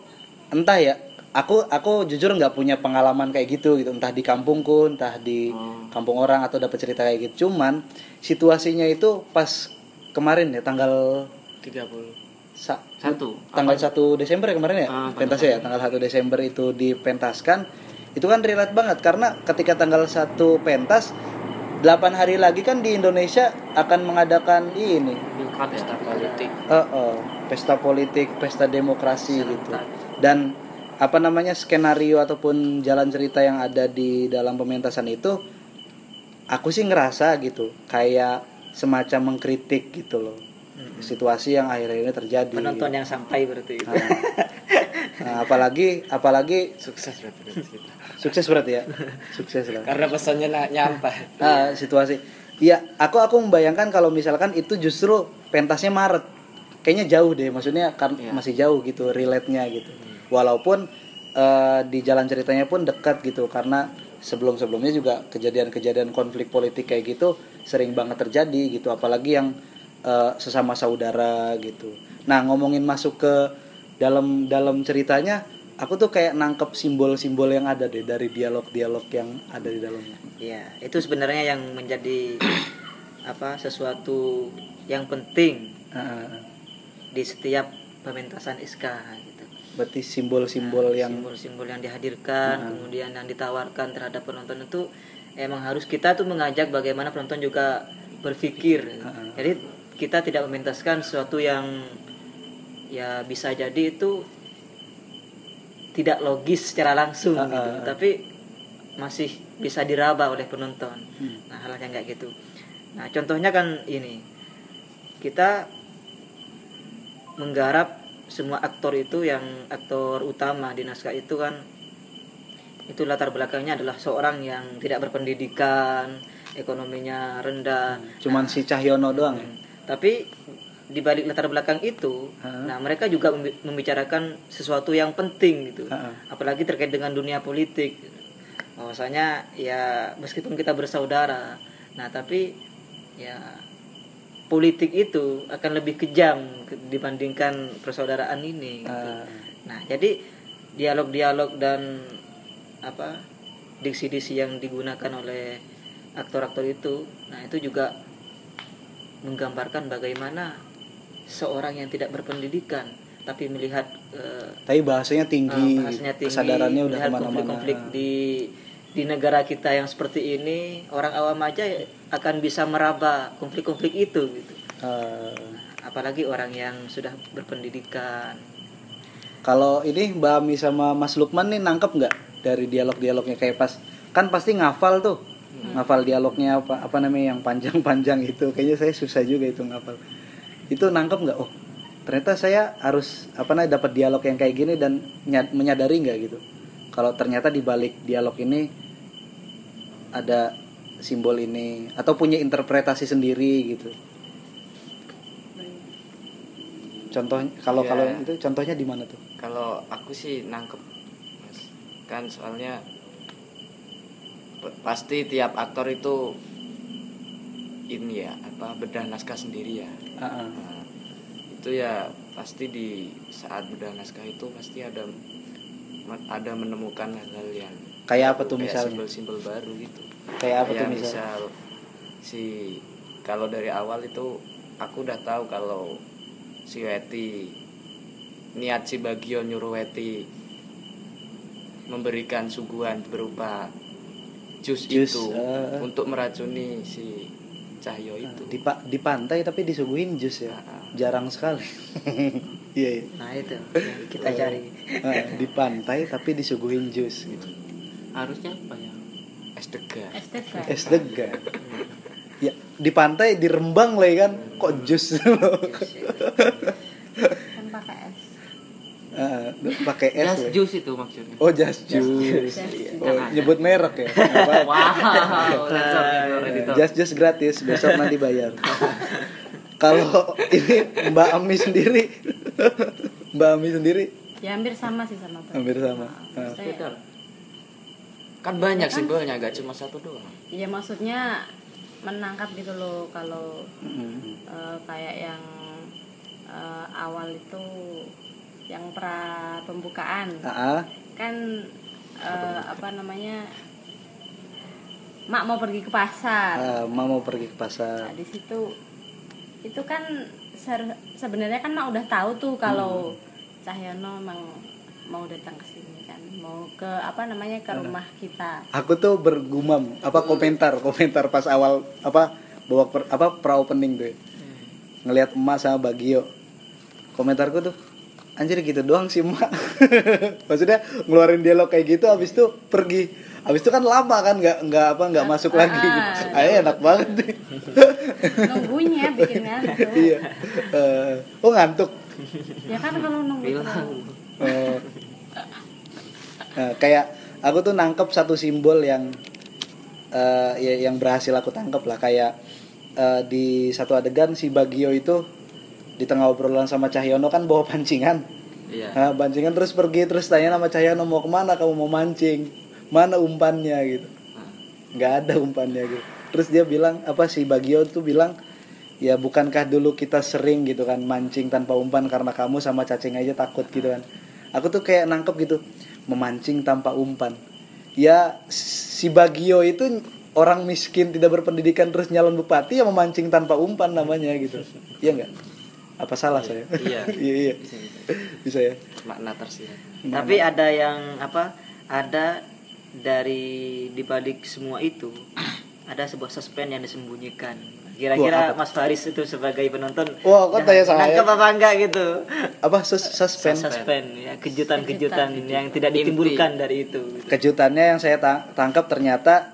Speaker 3: entah ya aku aku jujur nggak punya pengalaman kayak gitu gitu. Entah di kampungku entah di
Speaker 5: Oh.
Speaker 3: kampung orang atau dapat cerita kayak gitu. Cuman situasinya itu pas kemarin ya tanggal
Speaker 1: 30
Speaker 3: sa-
Speaker 5: Satu.
Speaker 3: tanggal 1 Desember ya kemarin ya?
Speaker 5: Ah,
Speaker 3: pentas ya tanggal 1 Desember itu dipentaskan itu kan relate banget karena ketika tanggal 1 pentas 8 hari lagi kan di Indonesia akan mengadakan ini.
Speaker 1: Pesta politik.
Speaker 3: Eh, eh, pesta politik, pesta demokrasi gitu. Dan apa namanya skenario ataupun jalan cerita yang ada di dalam pementasan itu, aku sih ngerasa gitu, kayak semacam mengkritik gitu loh. Situasi yang akhir-akhir ini terjadi.
Speaker 4: penonton yang sampai berarti. Itu.
Speaker 3: Nah, nah, apalagi apalagi
Speaker 1: sukses berarti
Speaker 3: sukses berarti ya, sukses lah.
Speaker 1: karena pesannya na- nyampe
Speaker 3: Ah, situasi. Ya, aku aku membayangkan kalau misalkan itu justru pentasnya Maret. Kayaknya jauh deh, maksudnya kan
Speaker 1: Iya.
Speaker 3: masih jauh gitu relate-nya gitu. Walaupun eh, di jalan ceritanya pun dekat gitu karena sebelum-sebelumnya juga kejadian-kejadian konflik politik kayak gitu sering banget terjadi gitu, apalagi yang eh, sesama saudara gitu. Nah, ngomongin masuk ke dalam dalam ceritanya, aku tuh kayak nangkep simbol-simbol yang ada deh dari dialog-dialog yang ada di dalamnya.
Speaker 4: Ya, itu sebenarnya yang menjadi apa sesuatu yang penting
Speaker 3: Ah,
Speaker 4: di setiap pementasan SK gitu.
Speaker 3: berarti simbol-simbol yang
Speaker 4: simbol-simbol yang dihadirkan, kemudian yang ditawarkan terhadap penonton itu emang harus kita tuh mengajak bagaimana penonton juga berpikir. Jadi kita tidak mementaskan sesuatu yang ya bisa jadi itu tidak logis secara langsung
Speaker 3: Ah,
Speaker 4: gitu,
Speaker 3: ah, ah.
Speaker 4: tapi masih bisa diraba oleh penonton.
Speaker 3: Hmm.
Speaker 4: Nah, hal yang kayak gitu. Nah, contohnya kan ini. Kita menggarap semua aktor itu yang aktor utama di naskah itu kan itu latar belakangnya adalah seorang yang tidak berpendidikan, ekonominya rendah.
Speaker 3: cuman si Cahyono doang ya?
Speaker 4: Hmm. Tapi di balik latar belakang itu,
Speaker 3: Ha.
Speaker 4: nah mereka juga membi- membicarakan sesuatu yang penting gitu.
Speaker 3: Ha.
Speaker 4: Apalagi terkait dengan dunia politik. Bahwasanya ya meskipun kita bersaudara, nah tapi ya politik itu akan lebih kejam ke- dibandingkan persaudaraan ini. gitu.
Speaker 3: Ah.
Speaker 4: Nah, jadi dialog-dialog dan apa diksi-diksi yang digunakan oleh aktor-aktor itu, nah itu juga menggambarkan bagaimana seorang yang tidak berpendidikan tapi melihat eh,
Speaker 3: tapi bahasanya tinggi,
Speaker 4: eh, bahasanya tinggi,
Speaker 3: kesadarannya udah
Speaker 4: ke
Speaker 3: mana-mana
Speaker 4: konflik-konflik di di negara kita yang seperti ini, orang awam aja akan bisa meraba konflik-konflik itu gitu.
Speaker 3: Ah.
Speaker 4: Apalagi orang yang sudah berpendidikan.
Speaker 3: kalau ini Mbak Ami sama Mas Lukman nih nangkep nggak dari dialog-dialognya kayak pas kan pasti ngafal tuh ngafal dialognya apa apa namanya yang panjang-panjang itu kayaknya saya susah juga itu ngafal itu nangkep nggak? Oh ternyata saya harus apa namanya dapat dialog yang kayak gini dan nya- menyadari nggak gitu? Kalau ternyata di balik dialog ini ada simbol ini atau punya interpretasi sendiri gitu. Contoh kalau
Speaker 1: Iya.
Speaker 3: kalau itu contohnya di mana tuh?
Speaker 1: Kalau aku sih nangkep kan soalnya pasti tiap aktor itu ini ya apa bedah naskah sendiri ya
Speaker 3: Ah, ah.
Speaker 1: Nah, itu ya pasti di saat bedah naskah itu pasti ada ada menemukan hal-hal yang
Speaker 3: Kayak apa tuh
Speaker 1: kayak
Speaker 3: misalnya?
Speaker 1: simbol-simbol baru gitu
Speaker 3: Kayak apa tuh
Speaker 1: Ya,
Speaker 3: misalnya?
Speaker 1: misal si kalau dari awal itu aku udah tahu kalau si Weti niat si Bagio nyuruh Weti memberikan suguhan berupa jus,
Speaker 3: Jus,
Speaker 1: itu
Speaker 3: eh.
Speaker 1: untuk meracuni si Cahyo itu.
Speaker 3: di pa- di pantai tapi disuguhin jus ya.
Speaker 1: Ah, ah.
Speaker 3: Jarang sekali. Iya, iya.
Speaker 4: Nah, itu yang kita cari.
Speaker 3: Ah, di pantai tapi disuguhin jus gitu.
Speaker 5: Harusnya apa ya?
Speaker 1: es degan.
Speaker 3: Es degan. Ya, di pantai di Rembang lah ya kan. Kok jus. Ah, pakai es.
Speaker 5: Jas
Speaker 3: lah.
Speaker 5: jus itu maksudnya.
Speaker 3: Oh, jas jus. Oh, nyebut merek ya.
Speaker 5: Wow, sensor editor, editor.
Speaker 3: Jas jus gratis, besok nanti bayar. Kalau ini Mbak Ami sendiri, Mbak Ami sendiri
Speaker 2: Ya hampir sama sih sama Bang.
Speaker 3: hampir sama. Ah.
Speaker 2: Maksudnya,
Speaker 5: Betul.
Speaker 1: Kan banyak simbolnya, gak cuma satu doang.
Speaker 2: ya maksudnya menangkap gitu loh kalau
Speaker 3: Mm.
Speaker 2: eh, kayak yang eh, awal itu yang pra pembukaan
Speaker 3: ah.
Speaker 2: kan eh, apa namanya mak mau pergi ke pasar
Speaker 3: Ah, Ma mau pergi ke
Speaker 2: Nah,
Speaker 3: pasar.
Speaker 2: di situ itu kan ser- sebenarnya kan mak udah tahu tuh kalau Cahyono emang mau datang ke sini kan mau ke apa namanya ke rumah kita
Speaker 3: Aku tuh bergumam apa komentar komentar pas awal apa bawa per- apa pra opening tuh. ya. Ngelihat emak sama Bagio. Komentarku tuh anjir gitu doang sih emak. Maksudnya ngeluarin dialog kayak gitu habis itu pergi. Habis itu kan lama kan nggak nggak apa nggak masuk lagi gitu. Ayo enak banget nih.
Speaker 2: nunggunya bikin ngantuk
Speaker 3: iya. Eh, oh ngantuk.
Speaker 2: ya kan kalau nunggu
Speaker 5: bilang.
Speaker 3: Nah, kayak aku tuh nangkep satu simbol yang eh, ya, yang berhasil aku tangkep lah kayak eh, di satu adegan si Bagio itu di tengah obrolan sama Cahyono kan bawa pancingan.
Speaker 1: Iya.
Speaker 3: Nah, pancingan terus pergi terus tanya sama Cahyono mau ke mana? Kamu mau mancing? Mana umpannya? Gitu. Nggak ada umpannya gitu. Terus dia bilang apa si Bagio tuh bilang ya bukankah dulu kita sering gitu kan mancing tanpa umpan karena kamu sama cacing aja takut gitu kan. Aku tuh kayak nangkep gitu memancing tanpa umpan. Ya si Bagio itu orang miskin tidak berpendidikan terus nyalon bupati ya memancing tanpa umpan namanya gitu. Iya nggak apa salah saya
Speaker 1: iya.
Speaker 3: iya iya
Speaker 1: Bisa, bisa.
Speaker 3: bisa ya
Speaker 1: makna tersirat
Speaker 4: Tapi ada yang apa? Ada dari dibalik semua itu ada sebuah suspense yang disembunyikan. Kira-kira? Mas Faris itu sebagai penonton
Speaker 3: Wah, kok tanya saya?
Speaker 4: nangkep apa enggak gitu?
Speaker 3: apa sus- suspense
Speaker 4: Suspense ya, kejutan-kejutan yang tidak ditimbulkan dari itu.
Speaker 3: kejutannya yang saya tang- tangkap ternyata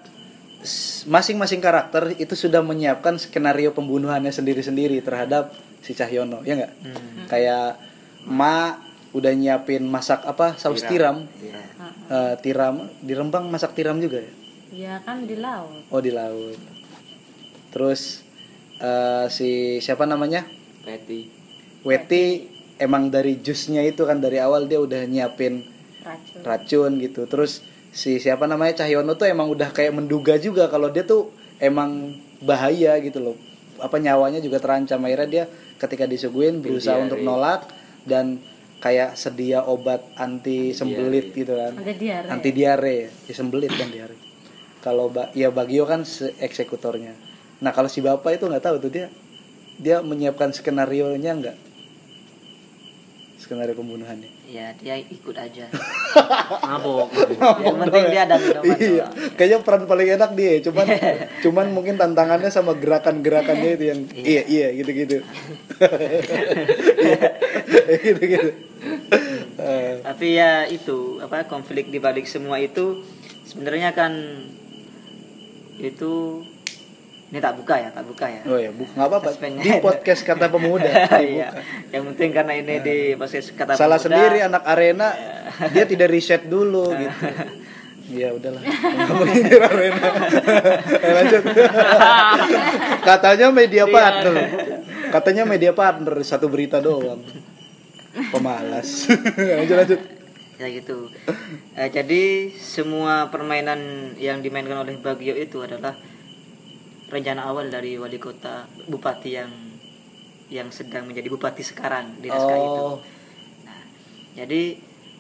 Speaker 3: masing-masing karakter itu sudah menyiapkan skenario pembunuhannya sendiri-sendiri terhadap si Cahyono ya nggak?
Speaker 4: Hmm.
Speaker 3: kayak Ma udah nyiapin masak apa saus tiram,
Speaker 1: Iya.
Speaker 3: Eh, tiram di Rembang masak tiram juga ya?
Speaker 2: Ya kan di laut.
Speaker 3: Oh di laut. Terus eh, si siapa namanya?
Speaker 1: Betty
Speaker 3: Weti. emang dari jusnya itu kan dari awal dia udah nyiapin
Speaker 2: racun.
Speaker 3: racun gitu. Terus si siapa namanya Cahyono tuh emang udah kayak menduga juga kalau dia tuh emang bahaya gitu loh. Apa nyawanya juga terancam akhirnya dia ketika disuguhin berusaha
Speaker 1: diare.
Speaker 3: untuk nolak dan kayak sedia obat anti sembelit gitu kan.
Speaker 2: Ada diare.
Speaker 3: Anti diare. Ya sembelit kan diare. Kalau ba ya Bagio kan se- eksekutornya nah kalau si bapak itu nggak tahu tuh dia dia menyiapkan skenario nya nggak skenario pembunuhannya?
Speaker 4: Ya, dia ikut aja.
Speaker 5: mabok.
Speaker 4: Yang penting dia ada minuman.
Speaker 3: iya
Speaker 4: doang.
Speaker 3: kayaknya peran paling enak dia cuman cuman mungkin tantangannya sama gerakan-gerakannya itu yang iya. iya gitu gitu gitu gitu
Speaker 4: Tapi ya itu apa konflik di balik semua itu sebenarnya kan itu ini tak buka ya, tak buka ya.
Speaker 3: oh ya bu nggak apa-apa. Di podcast kata pemuda.
Speaker 4: Iya. Yang penting karena ini di podcast kata
Speaker 3: salah
Speaker 4: pemuda,
Speaker 3: sendiri anak arena. Dia tidak riset dulu gitu. Iya udahlah. Nggak mau nyindir arena. Eh, lanjut. Katanya media partner. Katanya media partner satu berita doang. Pemalas. Lanjut lanjut.
Speaker 4: Ya gitu. Eh, jadi semua permainan yang dimainkan oleh Bagio itu adalah rencana awal dari wali kota bupati yang yang sedang menjadi bupati sekarang di naskah itu.
Speaker 3: oh
Speaker 4: Nah, jadi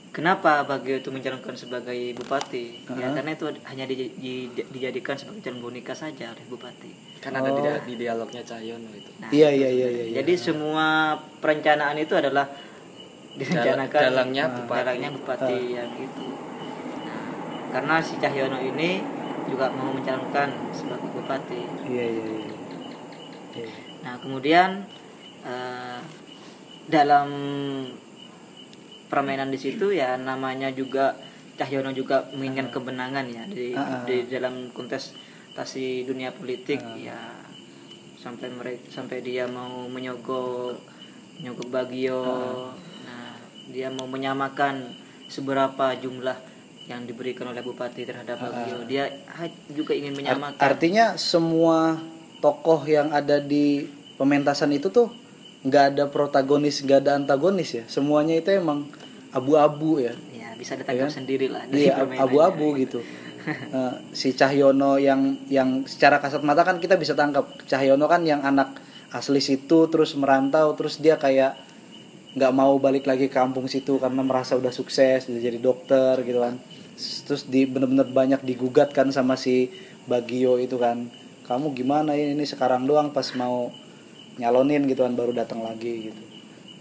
Speaker 4: kenapa Bagio itu mencalonkan sebagai bupati? Ya karena itu hanya di- di- dijadikan sebagai calon boneka saja oleh bupati.
Speaker 1: kan ada di, di dialognya Cahyono itu
Speaker 4: Nah,
Speaker 3: iya iya iya iya iya.
Speaker 4: Jadi semua perencanaan itu adalah direncanakan
Speaker 1: dalangnya
Speaker 4: Nah,
Speaker 1: bupati.
Speaker 4: dalangnya bupati yang itu. Nah, karena si Cahyono ini juga mau mencalonkan sebagai bupati.
Speaker 3: iya iya iya Iya.
Speaker 4: Nah, kemudian eh, dalam permainan di situ ya namanya juga Cahyono juga menginginkan kebenangan ya di,
Speaker 3: Ah, ah.
Speaker 4: di dalam kontestasi dunia politik ya sampai mereka sampai dia mau menyogok menyogok Bagio. Nah, dia mau menyamakan seberapa jumlah yang diberikan oleh bupati terhadap Bagio. Dia juga ingin menyamakan.
Speaker 3: artinya semua tokoh yang ada di pementasan itu tuh nggak ada protagonis nggak ada antagonis ya? Semuanya itu emang abu-abu ya?
Speaker 4: Ya bisa ditangkap sendiri lah
Speaker 3: iya abu-abu gitu. Eh, si Cahyono yang yang secara kasat mata kan kita bisa tangkap. Cahyono kan yang anak asli situ terus merantau terus dia kayak nggak mau balik lagi ke kampung situ karena merasa udah sukses udah jadi dokter gitu kan terus di bener-bener banyak digugat kan sama si Bagio itu kan. Kamu gimana ini, sekarang doang pas mau nyalonin gitu kan baru datang lagi gitu.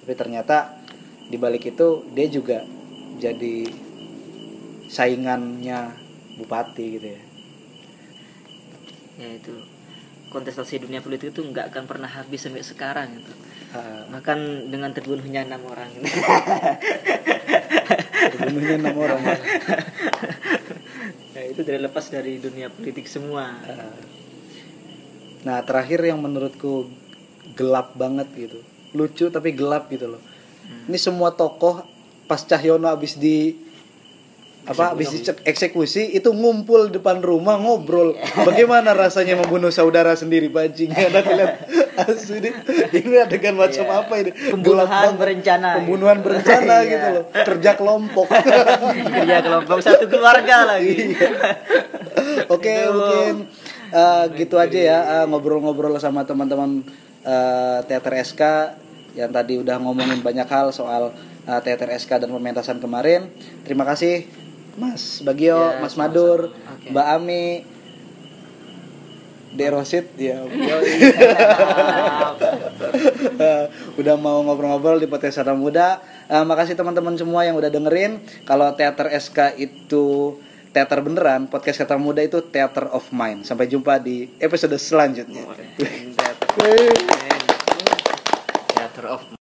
Speaker 3: Tapi ternyata di balik itu dia juga jadi saingannya bupati gitu ya.
Speaker 4: Ya itu kontestasi dunia politik itu nggak akan pernah habis sampai sekarang gitu
Speaker 3: Ah,
Speaker 4: bahkan dengan terbunuhnya enam orang.
Speaker 3: Terbunuhnya enam orang.
Speaker 4: Ya itu tidak lepas dari dunia politik semua.
Speaker 3: Ah. nah terakhir yang menurutku gelap banget gitu. Lucu tapi gelap gitu loh. Ini semua tokoh pas Cahyono abis di apa habis eksekusi itu ngumpul depan rumah ngobrol. Bagaimana rasanya membunuh saudara sendiri bajingnya ada lihat asli ini ini adegan macam
Speaker 4: Iya.
Speaker 3: apa ini
Speaker 4: Pembunuhan berencana.
Speaker 3: pembunuhan berencana
Speaker 4: Iya.
Speaker 3: gitu loh kerja kelompok
Speaker 4: kerja kelompok satu keluarga lagi
Speaker 3: oke mungkin eh, gitu aja ya eh, ngobrol-ngobrol sama teman-teman eh, teater SK yang tadi udah ngomongin banyak hal soal eh, teater SK dan pementasan kemarin terima kasih Mas Bagio,
Speaker 4: Ya,
Speaker 3: Mas. Madur,
Speaker 4: Oke.
Speaker 3: Mbak Ami, Derosit ya. Iya. udah mau ngobrol-ngobrol di podcast Sarah Muda. Uh, makasih teman-teman semua yang udah dengerin. Kalau teater SK itu teater beneran, podcast Sarah Muda itu teater of mind. Sampai jumpa di episode selanjutnya.
Speaker 4: Oh,
Speaker 3: teater of mind.